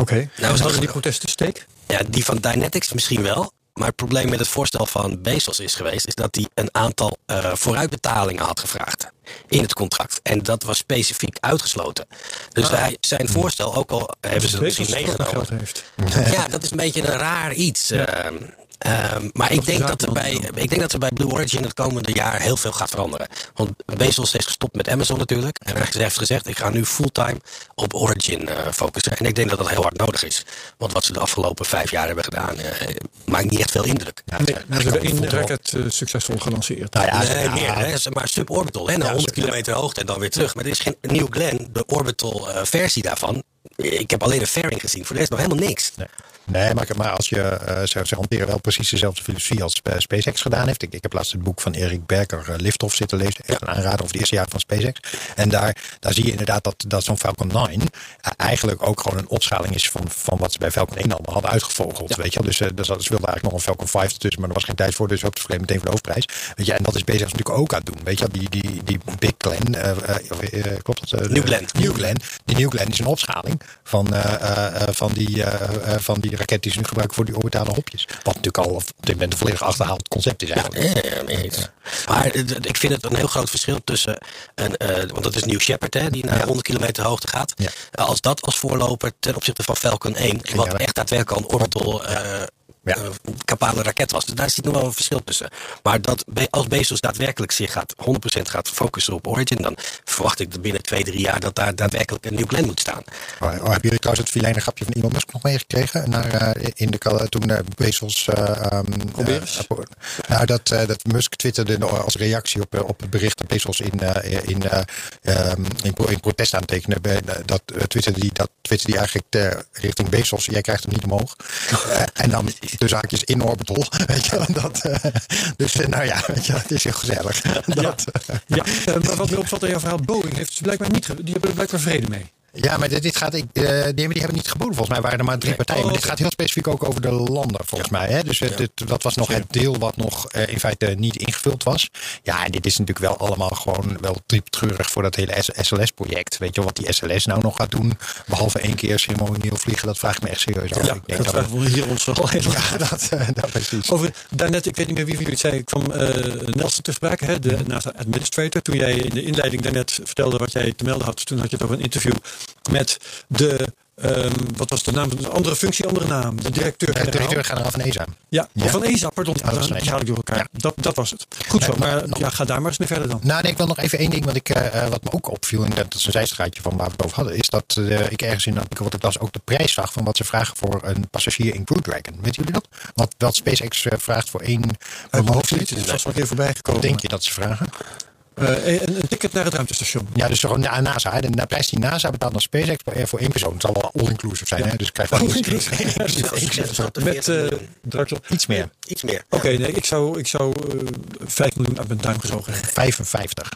Oké. Nou, Nou, dat- die protesten steek? Ja, die van Dynetics misschien wel. Maar het probleem met het voorstel van Bezos is geweest, is dat hij een aantal eh, vooruitbetalingen had gevraagd in het contract. En dat was specifiek uitgesloten. Dus hij, zijn voorstel, ook al hebben ze dat misschien meegenomen. heeft. Ja, dat is een beetje een raar iets. ehm, ehm, maar ik denk, dat er bij, ik denk dat er bij Blue Origin het komende jaar heel veel gaat veranderen. Want Bezos heeft gestopt met Amazon natuurlijk. En hij heeft gezegd, ik ga nu fulltime op Origin eh, focussen. En ik denk dat dat heel hard nodig is. Want wat ze de afgelopen vijf jaar hebben gedaan, eh, maakt niet echt veel indruk. Ja, Nee, ze hebben één het- raket eh, succesvol gelanceerd. Nou ja, nee, ja, meer. Hè? Maar suborbital, hè? naar 100 kilometer hoogte en dan weer terug. Maar er is geen New Glenn, de orbital eh, versie daarvan. Ik heb alleen een fairing gezien. Voor de rest nog helemaal niks. Nee. Nee, maar, maar als je, eh, ze, ze hanteren wel precies dezelfde filosofie als eh, SpaceX gedaan heeft. Ik, ik heb laatst het boek van Erik Berger, eh, Liftoff, zitten lezen. Echt een aanrader over de eerste jaren van SpaceX. En daar, daar zie je inderdaad dat, dat zo'n Falcon 9 eh, eigenlijk ook gewoon een opschaling is van, van wat ze bij Falcon 1 allemaal hadden uitgevogeld. Weet je? Dus, eh, dus ze wilden eigenlijk nog een Falcon 5 tussen, maar er was geen tijd voor. Dus ook te meteen voor de hoofdprijs. Weet je, en dat is SpaceX natuurlijk ook aan het doen. Weet je, die, die, die Big Glenn, eh, klopt dat? New Glenn. New Glenn. Die New Glenn is een opschaling van, van, die, van die raket die ze nu gebruiken voor die orbitale hopjes. Wat natuurlijk al op dit moment een volledig achterhaald concept is eigenlijk. Ja, nee. Maar eh, ik vind het een heel groot verschil tussen een, eh, want dat is New Shepard, hè, die naar 100 kilometer hoogte gaat. Ja. Eh, Als dat als voorloper ten opzichte van Falcon 1, wat echt daadwerkelijk een orbital eh Ja. eh, capabele raket was. Dus daar zit nog wel een verschil tussen. Maar dat als Bezos daadwerkelijk zich gaat 100% gaat focussen op Origin, dan verwacht ik dat binnen twee, drie jaar dat daar daadwerkelijk een nieuw Glenn moet staan. Oh, oh, hebben jullie trouwens het filijne grapje van Elon Musk nog meegekregen? Naar, eh, in de, toen eh, Bezos... eh um, Probeer eens. nou, dat, eh, dat Musk twitterde als reactie op, op het bericht dat Bezos in, eh, in, eh, ehm, in, pro- in protest aantekende. bij- Dat uh, twitterde die, dat twitterde die eigenlijk ter, richting Bezos. Jij krijgt hem niet omhoog. En dan dus haakjes in orbital. Weet je, dat, eh, dus eh, nou ja, weet je, het is heel gezellig. Dat, eh, Ja, eh, maar wat me opvalt in jouw verhaal, Boeing heeft ze blijkbaar niet, die hebben er blijkbaar vrede mee. Ja, maar dit, dit gaat. Ik, eh, die, hebben- die hebben niet geboden. Volgens mij waren er maar drie partijen. Oh, maar dit oké. gaat heel specifiek ook over de landen, volgens mij. Hè? Dus het, het- dat was nog het deel wat nog eh, in feite niet ingevuld was. Ja, en dit is natuurlijk wel allemaal gewoon wel diep treurig voor dat hele SLS-project. Weet je wel, wat die SLS nou nog gaat doen? Behalve één keer ceremonieel vliegen, dat vraag ik me echt serieus af. Ja, ik denk dat we hier ons al heel ja, dat, eh, dat precies. Over, daarnet, ik weet niet meer wie van jullie het zei, kwam eh, Nelson te sprake, hè, de NASA administrator. Toen jij in de inleiding daarnet vertelde wat jij te melden had, toen had je het over een interview met de ehm, wat was de naam? Een andere functie, andere naam. De Eh, directeur-generaal. Directeur-generaal van ESA. Ja, van ESA, pardon. Ja, dat haal ik door elkaar. Ja. Dat, dat was het. Goed zo, maar nog- ja, ga daar maar eens mee verder dan. Nou, nee, ik wil nog even één ding, wat, ik, eh, eh, wat me ook opviel, en dat is een zijstraatje van waar we het over hadden, is dat eh, ik ergens in artikel wat ik las ook de prijs zag van wat ze vragen voor een passagier in Crew Dragon. Weten jullie dat? Wat, wat SpaceX vraagt voor één voor mijn hoofd niet. is wel een keer voorbij gekomen. Wat denk je dat ze vragen? Eh, een, een ticket naar het ruimtestation. Ja, dus gewoon na NASA. hè. De prijs die NASA betaalt aan SpaceX voor, voor één persoon. Het zal wel all-inclusive zijn, hè? dus ik krijg wel Met eh Draxel. iets meer. Iets meer. Oké, nee, ik zou, ik zou eh 5 miljoen uit mijn duim gezogen hebben. 55.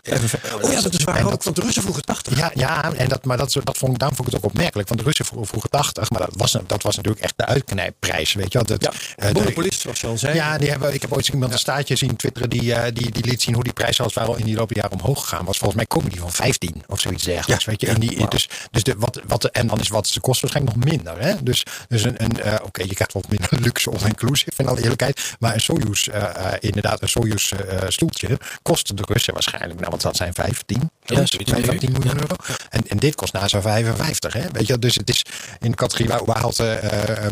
Oh ja, dat is waar En ook, dat- want de Russen vroegen 80. Ja, ja en dat, maar dat, dat vond, ik- daarom vond ik het ook opmerkelijk. Want de Russen vro- vroegen 80, maar dat was, dat was natuurlijk echt de uitknijpprijs. Weet je wel? Dat, Ja, eh, de- monopolist, zoals je al zei. Ja, die hebben, ik heb ooit iemand een staartje zien twitteren die, eh, die, die liet zien hoe die prijs waren al in die lopen jaren omhoog gegaan was. Volgens mij komen die van 15 of zoiets dergelijks. Ja, weet je? en, die, dus, dus de, wat, wat, en dan is wat ze kost waarschijnlijk nog minder. Hè? Dus, dus een, een eh, oké, je krijgt wat minder luxe all-inclusive in alle eerlijkheid. Maar een Soyuz, eh, eh, inderdaad, een Soyuz eh, stoeltje kost de Russen waarschijnlijk, nou, want dat zijn 15, Ja, ja, zoiets 15 ongeveer. miljoen euro. En, en dit kost NASA 55. Hè? Weet je, dus het is in de categorie waar, waar haalt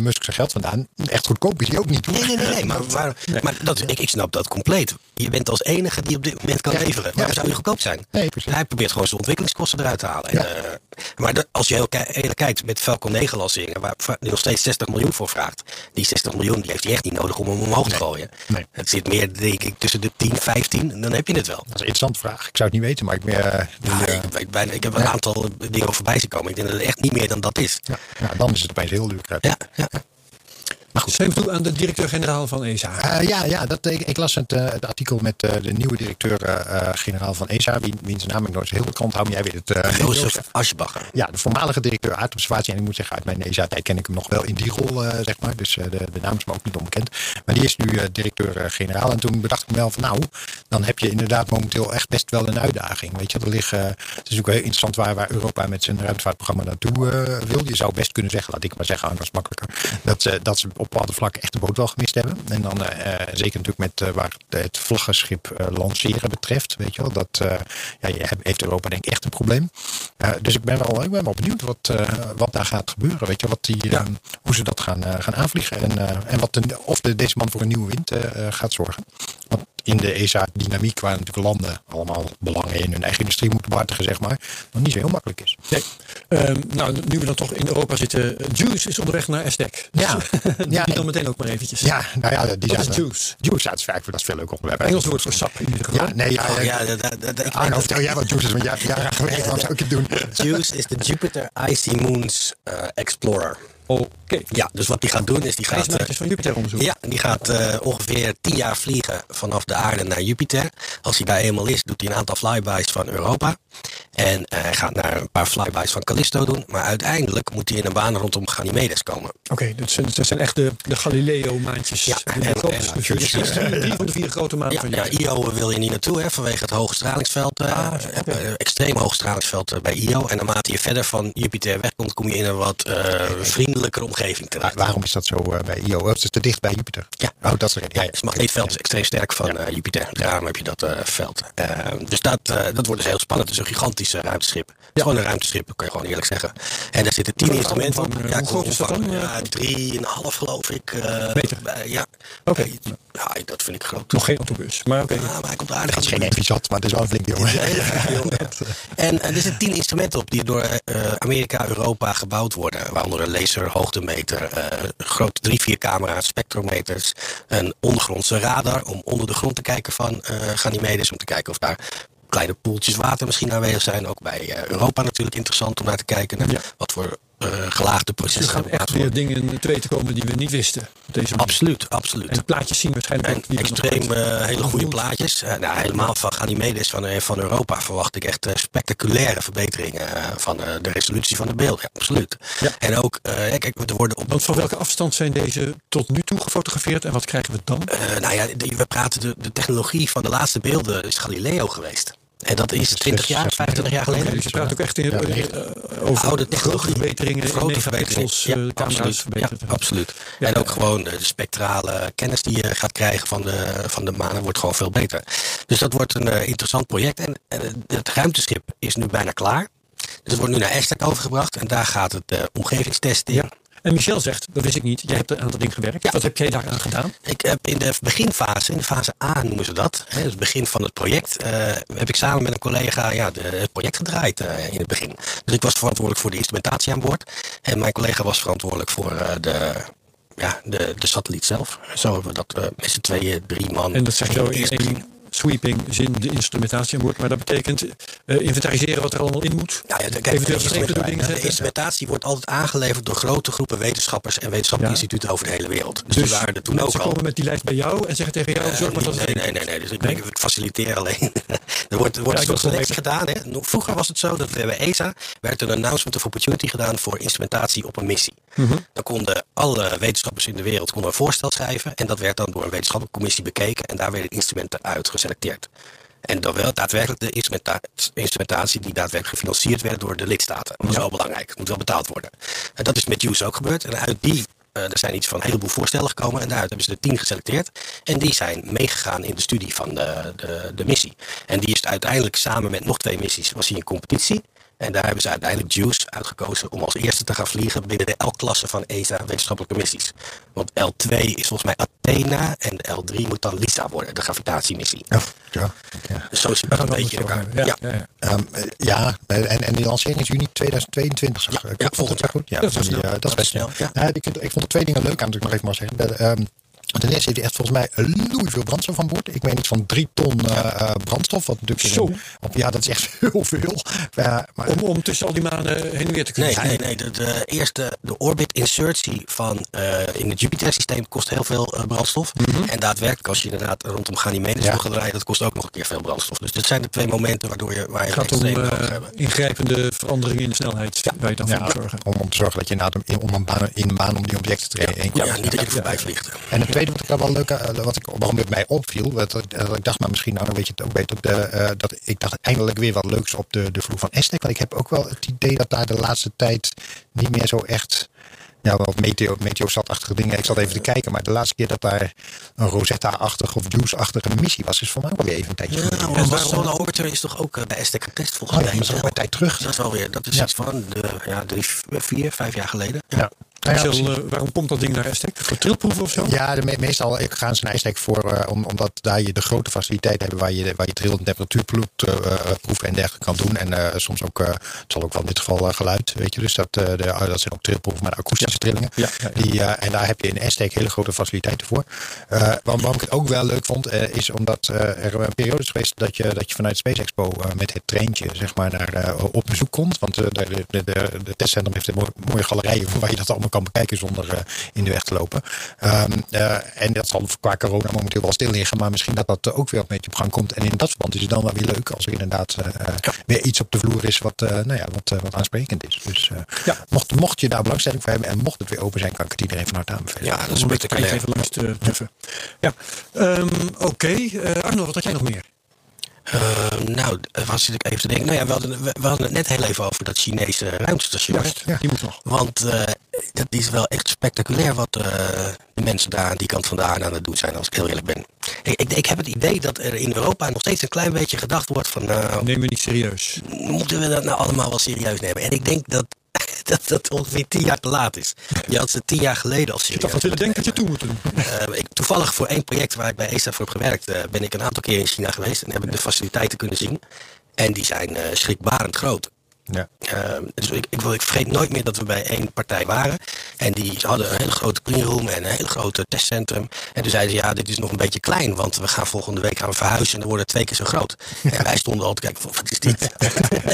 Musk zijn geld vandaan? Echt goedkoop is hij ook niet. hoor. Nee, nee, nee, nee. Maar, waar, maar dat, ik, ik snap dat compleet. Je bent als enige die op dit moment kan leveren. ja. Waarom zou je goedkoop zijn? Nee. Hij probeert gewoon zijn ontwikkelingskosten eruit te halen. Ja. En, maar als je heel eerlijk kijkt met Falcon 9 lanceringen, waar die nog steeds 60 miljoen voor vraagt. Die 60 miljoen die heeft hij echt niet nodig om hem omhoog te gooien. Nee. Het zit meer, denk ik, tussen de 10, 15. Dan heb je het wel. Dat is een interessante vraag. Ik zou het niet weten, maar ik ben. eh, eh, ik, weet bijna, ik heb een aantal dingen voorbij zien komen. Ik denk dat het echt niet meer dan dat is. ja, dan is het opeens heel duur. Ja, ja. Maar goed. Schreef toe aan de directeur-generaal van ESA. Eh, ja, ja dat, ik, ik las het, eh, het artikel met eh, de nieuwe directeur-generaal van ESA, wie, wiens naam ik nooit heel onthouden. maar Jij weet het. Jozef Aschbacher. Ja, de voormalige directeur aardobservatie. En ik moet zeggen, uit mijn ESA-tijd ken ik hem nog wel in die rol, zeg maar. Dus de, de naam is me ook niet onbekend. Maar die is nu directeur-generaal. en toen bedacht ik me wel van, nou, dan heb je inderdaad momenteel echt best wel een uitdaging. Weet je, er liggen, het is natuurlijk heel interessant waar, waar Europa met zijn ruimtevaartprogramma naartoe wil. Je zou best kunnen zeggen, laat ik maar zeggen, anders makkelijker, dat, dat ze op bepaalde vlakken echt de boot wel gemist hebben. En dan eh, zeker natuurlijk met eh, waar het, het vlaggenschip eh, lanceren betreft, weet je wel. Dat ja, je hebt- heeft Europa denk ik echt een probleem. Dus ik ben wel, ik ben wel benieuwd wat, wat daar gaat gebeuren. Weet je, wat die, eh, hoe ze dat gaan, gaan aanvliegen. En, en wat de, of de, deze man voor een nieuwe wind gaat zorgen. Want in de ESA-dynamiek, waar natuurlijk landen allemaal belangen in hun eigen industrie moeten behartigen, zeg maar, nog niet zo heel makkelijk is. Nee. Ehm, nou, nu we dan toch in Europa zitten. Juice is onderweg naar SDEC. Ja. die Ja. die dan meteen ook maar eventjes. Ja, nou ja, die Wat is zaten- juice? Juice dat is veel leuk onderwerp. Engels woord voor sap in ieder geval. Ja, nee, ja, Oh, ja, ja, dat, dat, dat- ik Arno, weet vertel jij wat juice is, want jij hebt jaren gewerkt, waarom zou ik het doen? JUICE is de Jupiter Icy Moons eh, Explorer. Oké. Ja, dus wat die gaat doen is die gaat... Ijsmaatjes eh, van Jupiter onderzoeken. ja, die gaat eh, ongeveer 10 jaar vliegen vanaf de aarde naar Jupiter. Als hij daar eenmaal is, doet hij een aantal flybys van Europa. En eh, hij gaat naar een paar flybys van Callisto doen. Maar uiteindelijk moet hij in een baan rondom Ganymedes komen. Oké, dat zijn, dat zijn echt de, de Galileo-maantjes. Ja, De en- grote- en- dus drie van de vier grote maanden Ja, van ja. IO wil je niet naartoe hè, vanwege het hoge stralingsveld. Ah, eh, extreem hoog stralingsveld bij IO. En naarmate je verder van Jupiter wegkomt, kom je in een wat eh, vriendelijkere omgeving terecht. Waarom is dat zo eh, bij IO? Oh, het is te dicht bij Jupiter. Ja. Oh, dat is er. Ja, het magneetveld is extreem sterk van eh, Jupiter. Dus daarom heb je dat eh, veld. Eh, dus dat, eh, dat wordt dus heel spannend. Het is een gigantisch eh, ruimteschip. Het is gewoon een ruimteschip, kan je gewoon eerlijk zeggen. En daar zitten tien instrumenten op. omvang, eh, Ja, hoe groot is dat dan? Ja, drieënhalf geloof ik. eh, Meter? ja. Oké. Ja, dat vind ik groot. Nog geen autobus, maar oké. Ja, maar hij komt aardig Het is geen. Effiat, maar het is wel een flink jongen. Ja. En eh, er zitten tien instrumenten op die door eh, Amerika, Europa gebouwd worden. Waaronder een laser, hoogtemeter, eh grote drie, vier camera's, spectrometers, een ondergrondse radar om onder de grond te kijken van eh Ganymedes, om te kijken of daar kleine poeltjes water misschien aanwezig zijn. Ook bij eh, Europa natuurlijk interessant om naar te kijken. Naar Ja. Wat voor eh, gelaagde Er processen gaan er echt weer dingen te weten komen die we niet wisten. Op deze manier. Absoluut, absoluut. En de plaatjes zien waarschijnlijk En ook. extreem eh, hele goede plaatjes. Nou, helemaal van Ganymedes van, van Europa verwacht ik echt spectaculaire verbeteringen van de resolutie van de beelden. Ja, absoluut. Ja. En ook, kijk, er worden op. Want van welke afstand zijn deze tot nu toe gefotografeerd en wat krijgen we dan? nou ja, de- we praten de, de technologie van de laatste beelden is Galileo geweest. En dat is 20 jaar, 25 jaar geleden. Dus je praat ook echt in, Ja, eh, over Oude technologie. verbeteringen, Grote verbeteringen. megapixels, eh, camera's absoluut. verbeterd. Ja, absoluut. Ja. En ook gewoon de spectrale kennis die je gaat krijgen van de, van de maan wordt gewoon veel beter. Dus dat wordt een eh, interessant project. En, en het ruimteschip is nu bijna klaar. Dus het wordt nu naar ESTEC overgebracht en daar gaat het uh, omgevingstesting. Ja. En Michel zegt, dat wist ik niet, jij hebt aan dat ding gewerkt. Ja. Wat heb jij daaraan gedaan? Ik heb in de beginfase, in de fase A noemen ze dat, hè, het begin van het project, eh, heb ik samen met een collega ja, de, het project gedraaid eh, in het begin. Dus ik was verantwoordelijk voor de instrumentatie aan boord. En mijn collega was verantwoordelijk voor eh, de, ja, de, de satelliet zelf. Zo hebben we dat eh, met z'n tweeën, drie man. En dat zeg je in één sweeping zin, de instrumentatie aan boord. Maar dat betekent eh, inventariseren wat er allemaal in moet. Nou ja, de, kijk, instrumentatie, de instrumentatie wordt altijd aangeleverd door grote groepen wetenschappers en wetenschappelijke Ja. instituten over de hele wereld. Dus, die waren er toen ook ze al. komen met die lijst bij jou en zeggen tegen jou, Eh, zorg maar dat het nee, nee, nee, nee. Dus ik, ben, ik faciliteer alleen. er wordt, er wordt Ja, een soort het selectie gedaan. Hè. Vroeger was het zo dat we bij ESA werd een announcement of opportunity gedaan voor instrumentatie op een missie. Mhm. Dan konden alle wetenschappers in de wereld konden een voorstel schrijven. En dat werd dan door een wetenschappelijke commissie bekeken. En daar werden instrumenten uit geselecteerd. En dan wel daadwerkelijk de instrumenta- instrumentatie die daadwerkelijk gefinancierd werd door de lidstaten. Dat is wel belangrijk. Moet wel betaald worden. En dat is met JUICE ook gebeurd. En uit die, eh, er zijn iets van een heleboel voorstellen gekomen. En daaruit hebben ze er tien geselecteerd. En die zijn meegegaan in de studie van de, de, de missie. En die is uiteindelijk samen met nog twee missies, was hij in competitie. En daar hebben ze uiteindelijk JUICE uitgekozen om als eerste te gaan vliegen binnen de L-klasse van ESA wetenschappelijke missies. Want L2 is volgens mij Athena en de L3 moet dan LISA worden, de gravitatiemissie. Ja, ja. Dus zo zit dat een beetje in elkaar. Ja, Ja. ja. Ehm, eh, ja, en, en die lancering is juni 2022. Zag Ja, volgend dat goed? Ja, Dat is wel die, snel. dat is best snel. Ik vond er twee dingen leuk aan, moet ik nog even maar zeggen. De, ten eerste heeft hij echt volgens mij loei veel brandstof aan boord. Ik meen iets van drie ton eh, eh, brandstof. Wat natuurlijk Zo. een- op- ja, dat is echt heel veel. Ja, maar, Om, om tussen al die manen heen en weer te kunnen Nee, nee, nee. De, de eerste, de orbit insertie van eh, in het Jupiter-systeem kost heel veel eh, brandstof. En daadwerkelijk, als je inderdaad rondom Ganymedes Ja. wil gaan draaien, dat kost ook nog een keer veel brandstof. Dus dit zijn de twee momenten waardoor je, waar je Het gaat om eh, ingrijpende veranderingen in de snelheid waar je dan voor ja, zorgen. om, om te zorgen dat je inderdaad in, om een baan, in een baan om die objecten te heen Ja, niet dat je er voorbij vliegt. En het tweede wat ik wel leuk aan- wat ik, waarom het mij opviel, dat, dat ik dacht, maar misschien nou dan weet je het ook beter, de, eh, dat ik dacht eindelijk weer wat leuks op de, de vloer van Aztec. Want ik heb ook wel het idee dat daar de laatste tijd niet meer zo echt, ja wel meteo, meteosat-achtige dingen. Ik zat even te kijken, maar de laatste keer dat daar een Rosetta-achtige of Juice-achtige missie was, is voor mij ook weer even een tijdje geleden. Nou, En Orbiter is toch ook eh, bij Aztec getest volgens Oh ja, mij. dat is ook een tijd terug. Dat is wel weer, dat is Ja. iets van de, ja, drie, vier, vijf jaar geleden. Ja. Ja, eh, waarom komt dat ding naar Aztec? Voor trilproeven of zo? Ja, de me- meestal gaan ze naar IJsdijk voor, eh, om, omdat daar je de grote faciliteiten hebben waar je, waar je trill- en temperatuurproeven en dergelijke kan doen. En eh, soms ook, eh, het zal ook wel in dit geval eh, geluid, weet je. Dus dat, eh, de, dat zijn ook trillproeven, maar de akoestische trillingen. Ja. Die, eh, en daar heb je in Aztec hele grote faciliteiten voor. Eh, waarom, waarom ik het ook wel leuk vond, eh, is omdat eh, er een periode is geweest dat je, dat je vanuit Space Expo eh, met het treintje zeg maar, naar, eh, op bezoek komt. Want eh, de, de, de, de, de testcentrum heeft een mooie, mooie galerijen waar je dat allemaal kan bekijken zonder eh, in de weg te lopen. Ehm, eh, en dat zal qua corona momenteel wel stil liggen, maar misschien dat dat ook weer een beetje op gang komt. En in dat verband is het dan wel weer leuk als er inderdaad eh, weer iets op de vloer is wat, eh, nou ja, wat, wat aansprekend is. Dus eh, Ja. mocht, mocht je daar belangstelling voor hebben en mocht het weer open zijn, kan ik het iedereen van harte aanbevelen. Ja, dat is een beetje even langs te tuffen. Ja, Ehm, oké. Eh, Arno, wat had jij nog meer? Eh, nou, eh, zit ik even te denken? Nou ja, we hadden, we, we hadden het net heel even over dat Chinese ruimtestation. Juist, die moet nog. Want eh, dat is wel echt spectaculair wat eh, de mensen daar aan die kant van de aarde aan het doen zijn, als ik heel eerlijk ben. Ik, ik, ik heb het idee dat er in Europa nog steeds een klein beetje gedacht wordt van, nou, Neem me niet serieus. moeten we dat nou allemaal wel serieus nemen? En ik denk dat dat, dat ongeveer tien jaar te laat is. Je had ze tien jaar geleden al Je serieus toch wat willen denken dat je toe moet doen. eh, ik, toevallig voor één project waar ik bij ESA voor heb gewerkt, eh, ben ik een aantal keer in China geweest en heb ik de faciliteiten kunnen zien. En die zijn eh, schrikbarend groot. Ja. Eh, dus ik, ik, wil- ik vergeet nooit meer dat we bij één partij waren. En die hadden een hele grote cleanroom en een hele grote testcentrum. En toen zeiden ze, ja, dit is nog een beetje klein, want we gaan volgende week gaan we verhuizen en dan wordt het twee keer zo groot. En wij stonden al te kijken, van, wat is dit?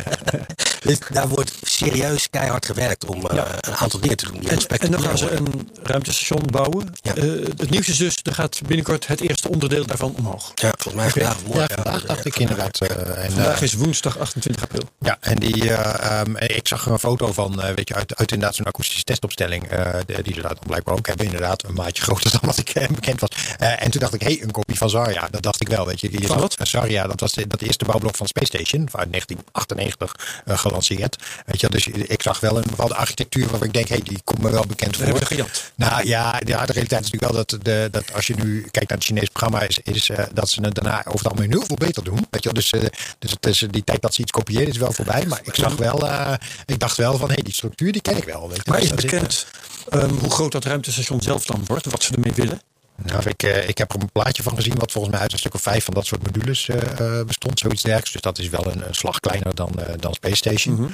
dus daar wordt serieus keihard gewerkt om eh, een aantal dingen te doen. Die En, en dan gaan ze worden. een ruimtestation bouwen. Ja. Eh, het nieuws is dus, er gaat binnenkort het eerste onderdeel daarvan omhoog. Ja, volgens mij vandaag of Ja, morgen. vandaag dacht ik inderdaad. eh, en, Vandaag is woensdag 28 april. Ja, en die, eh, ehm, ik zag er een foto van, eh, weet je, uit, uit inderdaad zo'n akoestische testopstelling, eh, die ze daar dan blijkbaar ook hebben, inderdaad, een maatje groter dan wat ik bekend was. En toen dacht ik, hé, hey, een kopie van Zarya. Dat dacht ik wel, weet je. je wat? Zarya, dat was de, dat eerste bouwblok van Space Station. Uit 1998 eh, gelanceerd. Weet je, dus ik zag wel een bepaalde architectuur waarvan ik denk, hé, hey, die komt me wel bekend We voor. gejat. Nou ja, de harde realiteit is natuurlijk wel dat, de, dat als je nu kijkt naar het Chinese programma, is, is dat ze het daarna over het algemeen heel veel beter doen. Weet je, dus, dus het is, die tijd dat ze iets kopiëren is wel voorbij. Maar ik zag wel, eh, ik dacht wel van, hé, die structuur die ken ik wel. Weet je. Maar Dus is bekend ehm, hoe groot dat ruimtestation zelf dan wordt? Wat ze ermee willen? Nou, ik, eh, ik heb er een plaatje van gezien, wat volgens mij uit een stuk of vijf van dat soort modules eh, eh, bestond, zoiets dergelijks. Dus dat is wel een, een slag kleiner dan, dan Space Station. Mhm.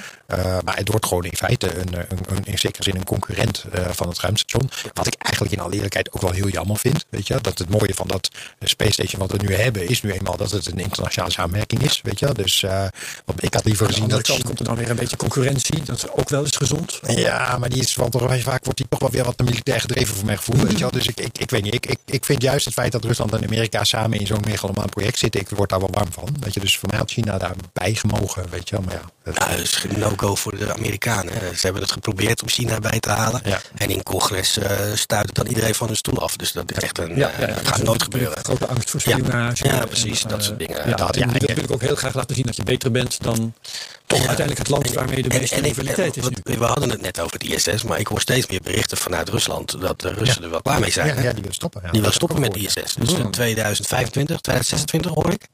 Maar het wordt gewoon in feite een, een, een, in zekere zin een concurrent van het ruimtestation. Wat ik eigenlijk in alle eerlijkheid ook wel heel jammer vind. Weet je, dat het mooie van dat Space Station wat we nu hebben, is nu eenmaal dat het een internationale samenwerking is. Weet je, dus want ik had liever gezien dat. kant komt er dan weer een beetje concurrentie. Dat is ook wel eens gezond. Ja, maar die is van toch vaak wordt die toch wel weer wat militair gedreven voor mijn gevoel. Weet je. Dus ik, ik, ik weet niet. Ik, ik, ik vind juist het feit dat Rusland en Amerika samen in zo'n megalomaan project zitten, ik word daar wel warm van. Weet je, dus voor mij had China daarbij gemogen. Weet je wel. Maar ja, dat- Nou, dat is geen no-go voor de Amerikanen. hè. Ze hebben het geprobeerd om China bij te halen. Ja. En in congres eh stuit het dan iedereen van hun stoel af. Dus dat is echt een. Ja, eh, ja, gaat nooit gebeuren. Grote angst voor Ja. spionage. Ja, precies, En, dat eh, soort dingen. Ja, Dat- en ja, je wil ik- natuurlijk ook heel graag laten zien dat je beter bent dan toch Ja. uiteindelijk het land waarmee de En- meeste en rivaliteit is nu. We hadden het net over het ISS, maar ik hoor steeds meer berichten vanuit Rusland dat de Russen er wel klaar mee zijn. ja, die wil stoppen. Ja, die wil dat heb ik stoppen met gehoord. ISS. Dus in 2025, 2026 hoor ik.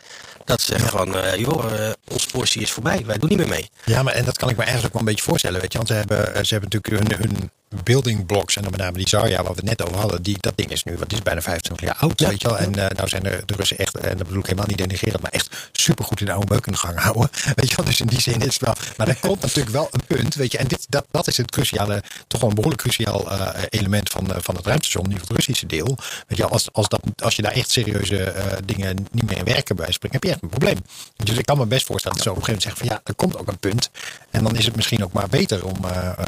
Dat ze zeggen van, eh, joh, eh, onze portie is voorbij. Wij doen niet meer mee. Ja, maar en dat kan ik me ergens ook wel een beetje voorstellen. Weet je, want ze hebben, eh, ze hebben natuurlijk hun, hun building blocks en dan met name die Zarya, waar we het net over hadden, die, dat ding is nu, wat is bijna 25 jaar oud, weet je wel. En eh, nou zijn de, de Russen echt, en dat bedoel ik helemaal niet denigrerend, maar echt supergoed in de oude meuk in de gang houden. Weet je wel, dus in die zin is het wel. Maar er komt natuurlijk wel een punt, weet je, en dit, dat, dat is het cruciale, toch wel een behoorlijk cruciaal eh, element van, eh, van het ruimtestation, in ieder geval het Russische deel. Weet je, als, als, dat, als je daar echt serieuze dingen niet meer in werken bij springen, heb je echt een probleem. Dus ik kan me best voorstellen dat ze op een gegeven moment zeggen van ja, er komt ook een punt. En dan is het misschien ook maar beter om,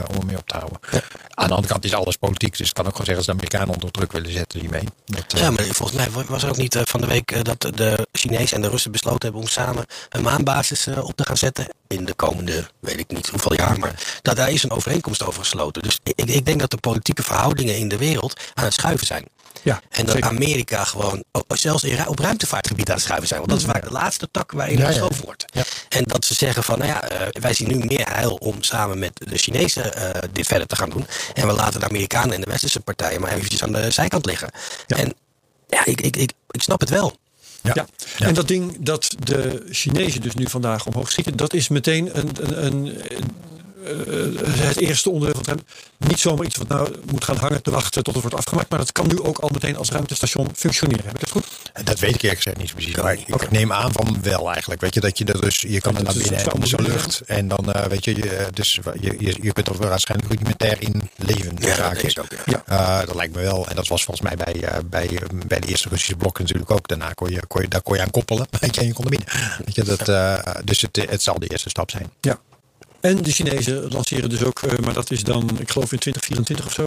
om ermee op te houden. Aan de andere kant is alles politiek, dus het kan ook gewoon zeggen als de Amerikanen onder druk willen zetten hiermee. Dat, eh, Ja, maar volgens mij wa- was er ook niet eh, van de week eh, dat de Chinezen en de Russen besloten hebben om samen een maanbasis op te gaan zetten. In de komende, weet ik niet hoeveel jaar, maar dat, daar is een overeenkomst over gesloten. Dus ik, ik denk dat de politieke verhoudingen in de wereld aan het schuiven zijn. Ja, En dat zeker. Amerika gewoon ook zelfs in, op ruimtevaartgebied aan het schuiven zijn. Want dat is waar de laatste tak waarin Ja, ja. geschoven wordt. Ja. En dat ze zeggen van, nou ja, eh, wij zien nu meer heil om samen met de Chinezen eh, dit verder te gaan doen. En we laten de Amerikanen en de westerse partijen maar eventjes aan de zijkant liggen. Ja. En ja, ik, ik, ik, ik snap het wel. ja. Ja. Ja. en dat ding dat de Chinezen dus nu vandaag omhoog schieten, dat is meteen een, een, een, het eerste onderdeel van het. Niet zomaar iets wat nou moet gaan hangen te wachten tot het wordt afgemaakt, maar dat kan nu ook al meteen als ruimtestation functioneren. Heb ik het goed? Dat weet ik eerlijk gezegd niet zo precies. Maar ik neem aan van wel eigenlijk. Weet je, dat je er dus, je kan er dat naar binnen en in de moeten lucht. En dan eh, weet je, je, dus je, je, je kunt er waarschijnlijk rudimentair in leven. Ja, dat raken. denk ik ook, ja. Eh, dat lijkt me wel. En dat was volgens mij bij, eh, bij, eh, bij de eerste Russische blokken natuurlijk ook. Daarna kon je, kon je, daar kon je aan koppelen. Weet je, en je kon er binnen. Weet je, dat, eh, dus het, het zal de eerste stap zijn. Ja. En de Chinezen lanceren dus ook, eh, maar dat is dan, ik geloof in 2024 of zo,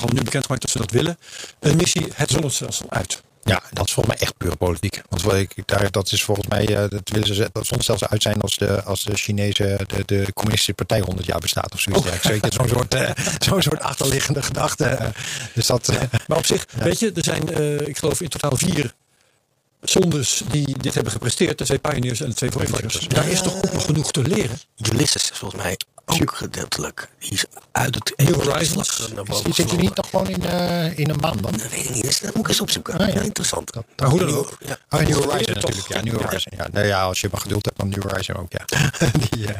al nu bekendgemaakt dat ze dat willen, een missie het zonnestelsel uit. Ja, dat is volgens mij echt puur politiek. Want wat ik, daar, dat is volgens mij, eh, dat willen ze dat zonnestelsel uit zijn als de, als de Chinese, de, de communistische partij 100 jaar bestaat of zoiets. je, Zo'n soort, zo'n soort achterliggende gedachte. Dus dat, Maar op zich, weet je, er zijn, ik geloof in totaal vier zondes die dit hebben gepresteerd. De twee Pioneers en de twee Voyagers. Daar is toch ook nog genoeg te leren. Ulysses is volgens mij ook gedeeltelijk. Die is uit het New Horizons. zit je niet nog gewoon in, eh, in een baan dan? Dat weet ik niet. Dus Dat moet ik eens opzoeken. Ah, ja. Interessant. Maar hoe dan ook. Ja. Oh, New Horizon toch? natuurlijk. Ja, New Horizon. Ja. Nou ja, als je maar geduld hebt, dan New Horizon ook. Ja, Die, eh,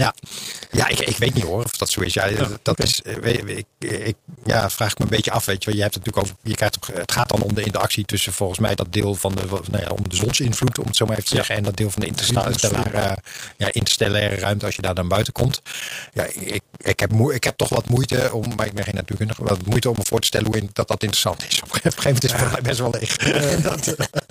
ja. ja ik, ik weet niet hoor of dat zo is. Ja, dat oké. is eh, ik, ik, ja, vraag ik me een beetje af. Weet je, je hebt het natuurlijk over. Je krijgt, het gaat dan om de interactie tussen volgens mij dat deel van de, nou ja, om de zonsinvloed, om het zo maar even te zeggen, en dat deel van de interstellaire, ja, interstellaire ruimte als je daar dan buiten komt. Ja, ik, ik, heb, moe, ik heb toch wat moeite om, maar ik ben geen natuurkundige, wat moeite om me voor te stellen hoe in- dat dat interessant is. Op een gegeven moment is het voor mij best wel leeg. dat,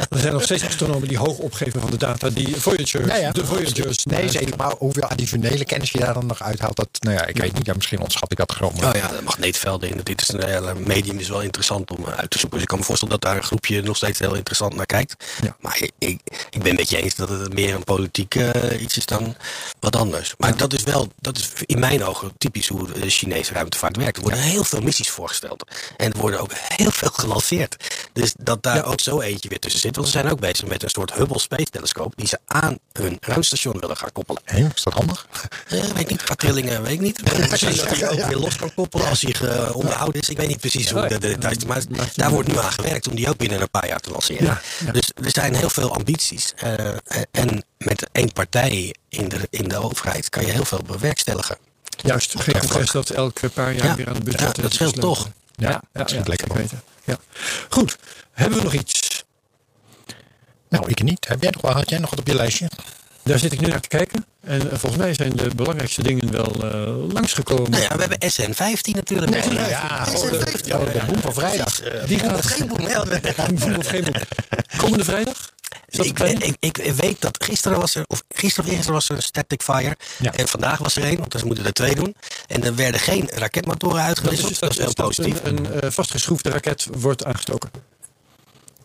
Er zijn nog steeds astronomen die hoog opgeven van de data die Voyager, Ja, ja. de Voyagers. Nee, zeker. Maar hoeveel additionele kennis je daar dan nog uithaalt, dat, nou ja, ik weet niet. Ja, misschien ontschat ik dat gewoon. maar- Oh ja, de magneetvelden in het internationale medium is wel interessant om eh, uit te zoeken. Dus ik kan me voorstellen dat daar een groepje nog steeds heel interessant naar kijkt. Ja. Maar ik, ik, ik ben met je eens dat het meer een politiek eh, iets is dan wat anders. Maar dat is wel, dat is in mijn ogen typisch hoe de Chinese ruimtevaart werkt. Er worden heel veel missies voorgesteld. En er worden ook heel veel gelanceerd. Dus dat daar ook zo eentje weer tussen zit. Want ze zijn ook bezig met een soort Hubble Space Telescoop die ze aan hun ruimstation willen gaan koppelen. Hé, is dat handig? Eh, weet ik niet, qua trillingen weet ik niet. Misschien dat hij ook weer los kan koppelen als hij onderhouden is. Ik weet niet precies hoe de de details maar daar wordt nu aan gewerkt om die ook binnen een paar jaar te lanceren. Ja, ja. Dus er zijn heel veel ambities. Eh, en met één partij in de, in de overheid kan je heel veel bewerkstelligen. Juist, geen congres dat elke paar jaar Ja, weer aan de budget ja, is dat scheelt toch. Ja, Ja, ja, dat ja, lekker weten. Ja. Goed, hebben we nog iets? Nou, ik niet. Heb jij nog, had jij nog wat op je lijstje? Daar zit ik nu naar te kijken. En eh, volgens mij zijn de belangrijkste dingen wel eh, langsgekomen. Nou ja, we hebben SN15 natuurlijk. Nee, ja, oh, de, ja, de boom van vrijdag. Die gaat Geen boem. Boem of geen boem. Komende vrijdag? Is dat Ik, ik, ik weet dat gisteren was er, of gisteren of eergisteren was er een static fire. Ja. En vandaag was er één, want ze moeten er twee doen. En er werden geen raketmotoren uitgewisseld. Dat is, heel positief. Een, een eh, vastgeschroefde raket wordt aangestoken.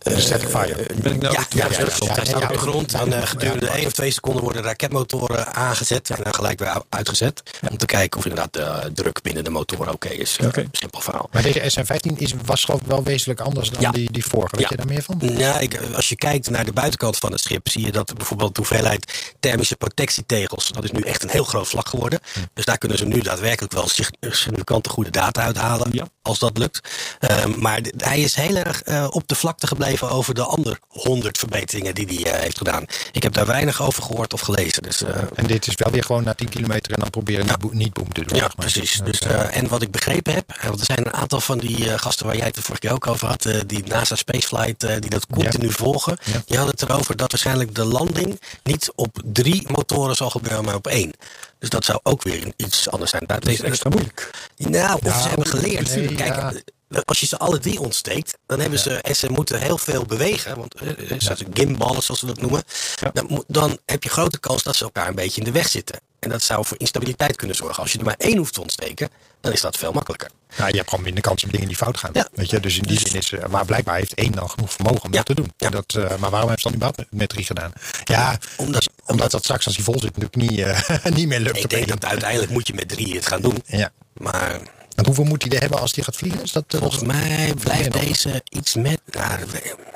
De static fire. Ben ik nou Ja, ja, ja, ja, ja, hij staat ja, op de grond. En eh, gedurende één of twee seconden worden raketmotoren aangezet. En dan gelijk weer uitgezet. Om te kijken of inderdaad de druk binnen de motor oké is. Eh. Simpel verhaal. Maar deze SN15 is, was geloof ik wel wezenlijk anders dan die, die vorige. Weet je daar meer van? Nou, ik, als je kijkt naar de buitenkant van het schip, zie je dat bijvoorbeeld de hoeveelheid thermische protectietegels, dat is nu echt een heel groot vlak geworden. Dus daar kunnen ze nu daadwerkelijk wel sig- significante goede data uithalen, als dat lukt. Ehm, maar hij is heel erg eh, op de vlakte gebleven over de andere 100 verbeteringen die hij eh, heeft gedaan. Ik heb daar weinig over gehoord of gelezen. Dus, eh, En dit is wel weer gewoon na 10 kilometer en dan proberen niet, boe- niet boem te doen. ja, precies. Dus, eh, en wat ik begrepen heb, want er zijn een aantal van die gasten waar jij het de vorige keer ook over had, die NASA Spaceflight, die dat continu volgen, Ja. die hadden het erover dat waarschijnlijk de landing niet op drie motoren zal gebeuren, maar op één. Dus dat zou ook weer iets anders zijn. Daar Dat is extra moeilijk. nou, of ze hebben geleerd. nee, Kijk, ja. als je ze alle drie ontsteekt, dan hebben ze, en ze moeten heel veel bewegen, want eh, zoals gimballen, zoals we dat noemen, Ja. dan, dan heb je grote kans dat ze elkaar een beetje in de weg zitten. En dat zou voor instabiliteit kunnen zorgen. Als je er maar één hoeft te ontsteken, dan is dat veel makkelijker. nou, je hebt gewoon minder kans op dingen die fout gaan. Ja. Weet je? Dus in die zin is. eh, maar blijkbaar heeft één dan genoeg vermogen om Ja. dat te doen. Ja. Dat, maar waarom hebben ze dan niet met, met drie gedaan? Ja, Omdat- omdat, dat straks als hij vol zit natuurlijk niet, eh, niet meer lukt. Ik denk dat uiteindelijk moet je met drie het gaan doen. Ja. Maar En hoeveel moet hij er hebben als hij gaat vliegen? Is dat, eh, volgens mij blijft deze iets met... Nou,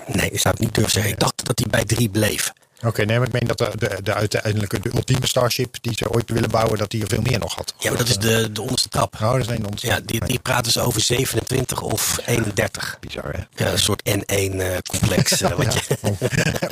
nee, ik zou het niet durven zeggen. Ik dacht dat hij bij drie bleef. Oké, nee, maar ik meen dat de, de, de uiteindelijke de ultieme Starship die ze ooit willen bouwen, dat die er veel meer nog had. Ja, maar dat is de, de onderste trap. Oh, dat is een ons. Ja, die, die praten ze over 27 of 31. Bizar, hè? Ja, een soort N1-complex. eh, wat je,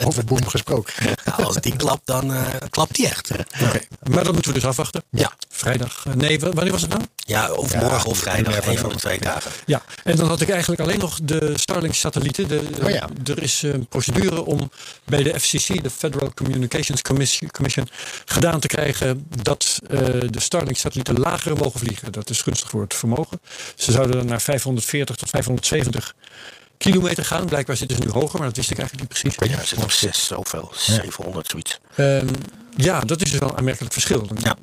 Over boem gesproken. Nou, als die klapt, dan eh, klapt die echt. Oké, maar dat moeten we dus afwachten. Ja. Vrijdag. eh, Nee, wanneer was het nou? Ja, of Ja, morgen of vrijdag, een van de twee dagen. Ja, en dan had ik eigenlijk alleen nog de Starlink-satellieten. De- Oh ja. Er is een procedure om bij de FCC, de Federal Communications Commission, Commission, gedaan te krijgen dat eh, de Starlink-satellieten lager mogen vliegen. Dat is gunstig voor het vermogen. Ze zouden dan naar 540 tot 570 kilometer gaan. Blijkbaar zitten ze nu hoger, maar dat wist ik eigenlijk niet precies. Ja, er zit op 6 zoveel, 700 zoiets. Ehm, ja, dat is dus wel een aanmerkelijk verschil. Dan Ja.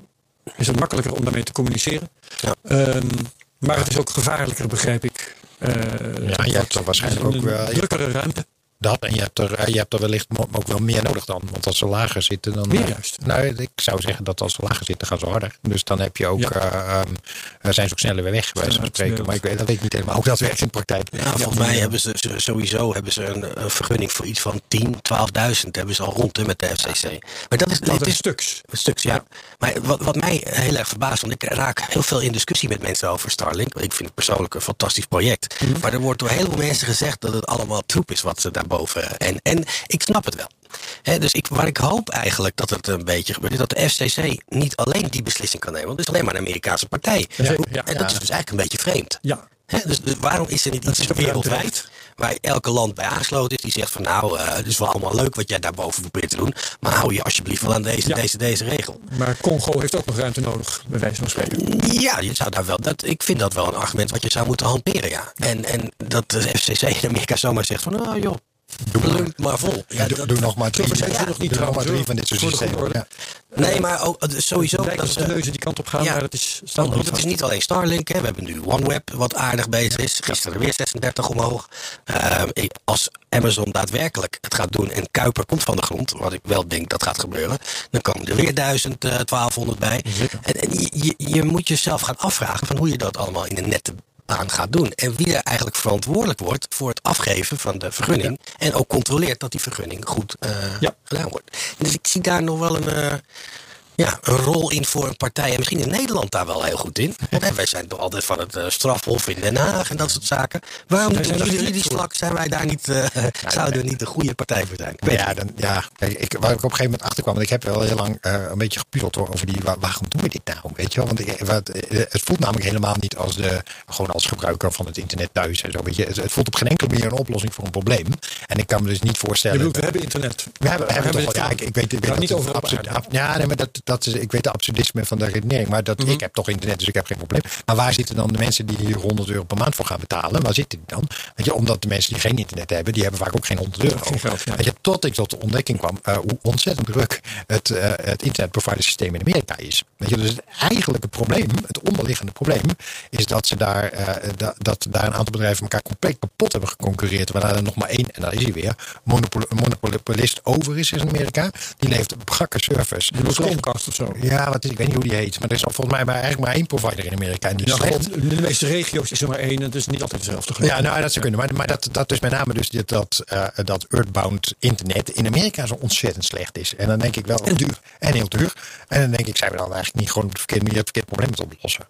is het makkelijker om daarmee te communiceren. Ja. Ehm, maar het is ook gevaarlijker, begrijp ik. Eh, Ja, je hebt er waarschijnlijk ook een wel- drukkere ruimte. Dat, en je hebt, er, eh, je hebt er wellicht ook wel meer nodig dan. Want als ze lager zitten, dan. Meer eh, juist. Nou, ik zou zeggen dat als ze lager zitten, gaan ze harder. Dus dan heb je ook. Ja. eh, ehm, eh, zijn ze ook sneller weer weg, bij wijze van spreken. Maar ik weet, dat weet ik niet helemaal hoe dat werkt in de praktijk. Ja, volgens mij hebben ze sowieso hebben ze een, een vergunning voor iets van 10, 12.000 hebben ze al rond met de FCC. Maar dat is, Dat het is stuks. Een stuk, ja. Maar wat, wat mij heel erg verbaast, want ik raak heel veel in discussie met mensen over Starlink. Ik vind het persoonlijk een fantastisch project. Mhm. Maar er wordt door heel veel mensen gezegd dat het allemaal troep is wat ze En, en ik snap het wel. Dus ik, waar ik hoop eigenlijk dat het een beetje gebeurt, is dat de FCC niet alleen die beslissing kan nemen. Want het is alleen maar een Amerikaanse partij. ja. en dat is dus eigenlijk een beetje vreemd. Ja, dus, dus waarom is er niet iets wereldwijd waar elke land bij aangesloten is die zegt van nou, eh, het is wel allemaal leuk wat jij daarboven probeert te doen, maar hou je alsjeblieft wel aan deze, Ja. deze, deze regel. maar Congo heeft ook nog ruimte nodig, bij wijze van spreken. Ja, je zou daar wel, dat, ik vind dat wel een argument wat je zou moeten hanteren, ja. En, en dat de FCC in Amerika zomaar zegt van, nou joh, plump maar vol. Ja, doe, dat- doe nog maar drie. Ze ja, nog niet doe nog maar drie van dit soort systemen. Ja. Nee, maar ook, sowieso. Het dat alsof de ze- neuzen die kant op gaan, Ja. maar dat is, niet het is niet alleen Starlink. Hè. We hebben nu OneWeb, wat aardig bezig is. Gisteren weer 36 omhoog. Eh, ik- als Amazon daadwerkelijk het gaat doen en Kuiper komt van de grond, wat ik wel denk dat gaat gebeuren, dan komen er weer 1000, eh, 1200 bij. En, en je, je, je moet jezelf gaan afvragen van hoe je dat allemaal in de netten aan gaat doen. En wie er eigenlijk verantwoordelijk wordt voor het afgeven van de vergunning. En ook controleert dat die vergunning goed eh, Ja. gedaan wordt. Dus ik zie daar nog wel een, eh, ja, een rol in voor een partij. En misschien in Nederland daar wel heel goed in. Want hè, wij zijn toch altijd van het eh, strafhof in Den Haag en dat soort zaken. Waarom geschikt voor. slak? Zijn wij daar niet, eh, zouden we niet de goede partij voor zijn? Ja, het dan, ja kijk, ik, waar ik op een gegeven moment achter kwam, want ik heb wel heel lang eh, een beetje gepuzzeld hoor, over die, waar- waarom doen we dit nou? Weet je wel? Want ik, wat, het voelt namelijk helemaal niet als de, gewoon als gebruiker van het internet thuis en zo. Weet je? Het, het voelt op geen enkele manier een oplossing voor een probleem. En ik kan me dus niet Je voorstellen. bedoelt, we hebben internet. We hebben, we hebben wel, ja, ik, ik weet, ik weet Nou, dat niet het overal op absurd- aarde. ab- ja, nee, maar dat, dat is, ik weet de absurdisme van de redenering, maar dat, Mhm. ik heb toch internet, dus ik heb geen probleem. Maar waar zitten dan de mensen die hier 100 euro per maand voor gaan betalen? Waar zitten die dan? Weet je, omdat de mensen die geen internet hebben, die hebben vaak ook geen 100 euro. Geen geld, ja. Weet je, tot ik tot de ontdekking kwam eh, hoe ontzettend druk het, eh het internetprovidersysteem in Amerika is. Weet je, dus het eigenlijke probleem, het onderliggende probleem, is dat ze daar, eh, da- dat daar een aantal bedrijven elkaar compleet kapot hebben geconcurreerd. Waarna er nog maar één, en daar is hij weer, monopol- monopolist over is in Amerika. Die levert brakke service. Of zo. Ja, wat is, ik weet niet hoe die heet. Maar er is al volgens mij maar, eigenlijk maar één provider in Amerika. En die is Ja, slecht. gewoon, in de meeste regio's is er maar één. en Het is niet altijd dezelfde. Ja, nou, dat zou kunnen. Maar, maar dat, dat is met name dus dit, dat, eh, dat Earthbound internet in Amerika zo ontzettend slecht is. En dan denk ik wel... En duur. En heel duur. En dan denk ik, zijn we dan eigenlijk niet gewoon op de verkeerde manier het verkeerde probleem te oplossen?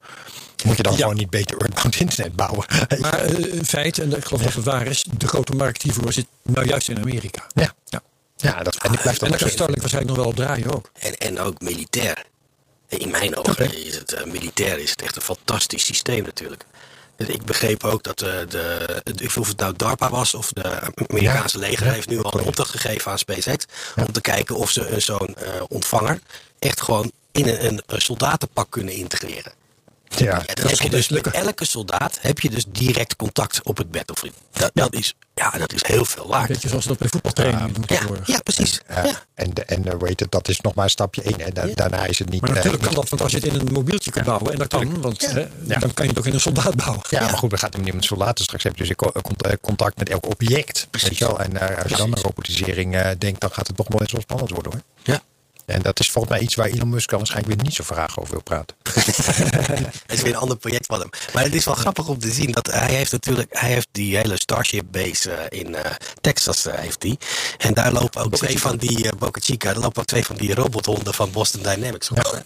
Moet je dan Ja. gewoon niet beter Earthbound internet bouwen? Maar eh, een feit, en ik geloof dat het waar is, de grote markt hiervoor zit nou juist in Amerika. ja. Ja. Ja, dat, en ik blijf En daar waarschijnlijk nog wel op draaien ook. En, en ook militair. In mijn ogen is het eh, militair is het echt een fantastisch systeem natuurlijk. Dus Ik begreep ook dat eh, de, de, of het nou DARPA was of de Amerikaanse leger heeft nu al een opdracht gegeven aan SpaceX om te kijken of ze eh, zo'n ontvanger echt gewoon in een, een soldatenpak kunnen integreren. Ja. Ja, dan dat heb zal je dus met elke soldaat heb je dus direct contact op het battlefield. Dat, dat is, ja, dat is heel veel waard. Weet je, zoals dat bij voetbaltraining doen Ja, tegenwoordig. ja, precies. Ja. Ja. En, de- en eh, weet het, dat is nog maar stapje één. En da- daarna is het niet... Maar eh, natuurlijk kan dat, want als je het in een mobieltje kunt bouwen, en dat kan, want hè, Ja. dan kan je het ook in een soldaat bouwen. Ja, maar goed, we gaan het niet met soldaten straks hebben. Dus ik eh, contact met elk object. Weet je wel? En als je dan aan robotisering eh, denkt, dan gaat het toch wel eens wel spannend worden hoor. Ja. En dat is volgens mij iets waar Elon Musk waarschijnlijk weer niet zo graag over wil praten. Het is weer een ander project van hem. Maar het is wel grappig om te zien dat hij heeft natuurlijk, hij heeft die hele Starship base eh, in eh, Texas eh, heeft hij. En daar lopen ook twee van die, Boca Chica, daar lopen ook twee van die robothonden van Boston Dynamics hè.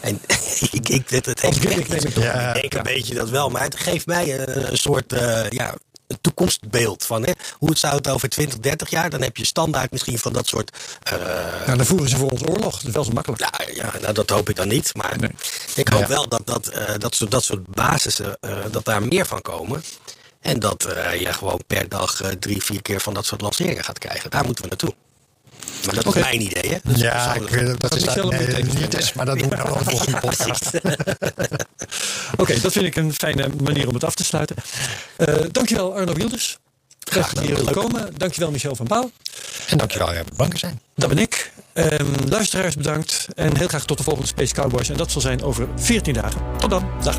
En ik, ik, het, het heeft ik Ja. ik denk een beetje dat wel, maar het geeft mij een, een soort ja, een toekomstbeeld van hè, hoe het zou het over 20, 30 jaar. Dan heb je standaard misschien van dat soort eh, Nou, dan voeren ze voor ons oorlog. Dat is wel zo makkelijk. ja, ja nou, dat hoop ik dan niet. Maar Nee. ik hoop Ja. wel dat, dat, eh, dat, soort, dat soort basissen, eh, dat daar meer van komen. En dat je gewoon per dag drie, vier keer van dat soort lanceringen gaat krijgen. Daar moeten we naartoe. Maar dat Oké. is mijn idee, hè? Dat is Ja, ik dat Dat is dat, nee, niet is, maar dat doen we wel voor een podcast. Oké, dat vind ik een fijne manier om het af te sluiten. Eh, dankjewel Arno Wilders. Graag dat je hier komen. Dankjewel Michel van Pauw. En dankjewel, ja, bedankt zijn. Dat ben ik. Ehm, luisteraars bedankt. En heel graag tot de volgende Space Cowboys. En dat zal zijn over 14 dagen. Tot dan. Dag.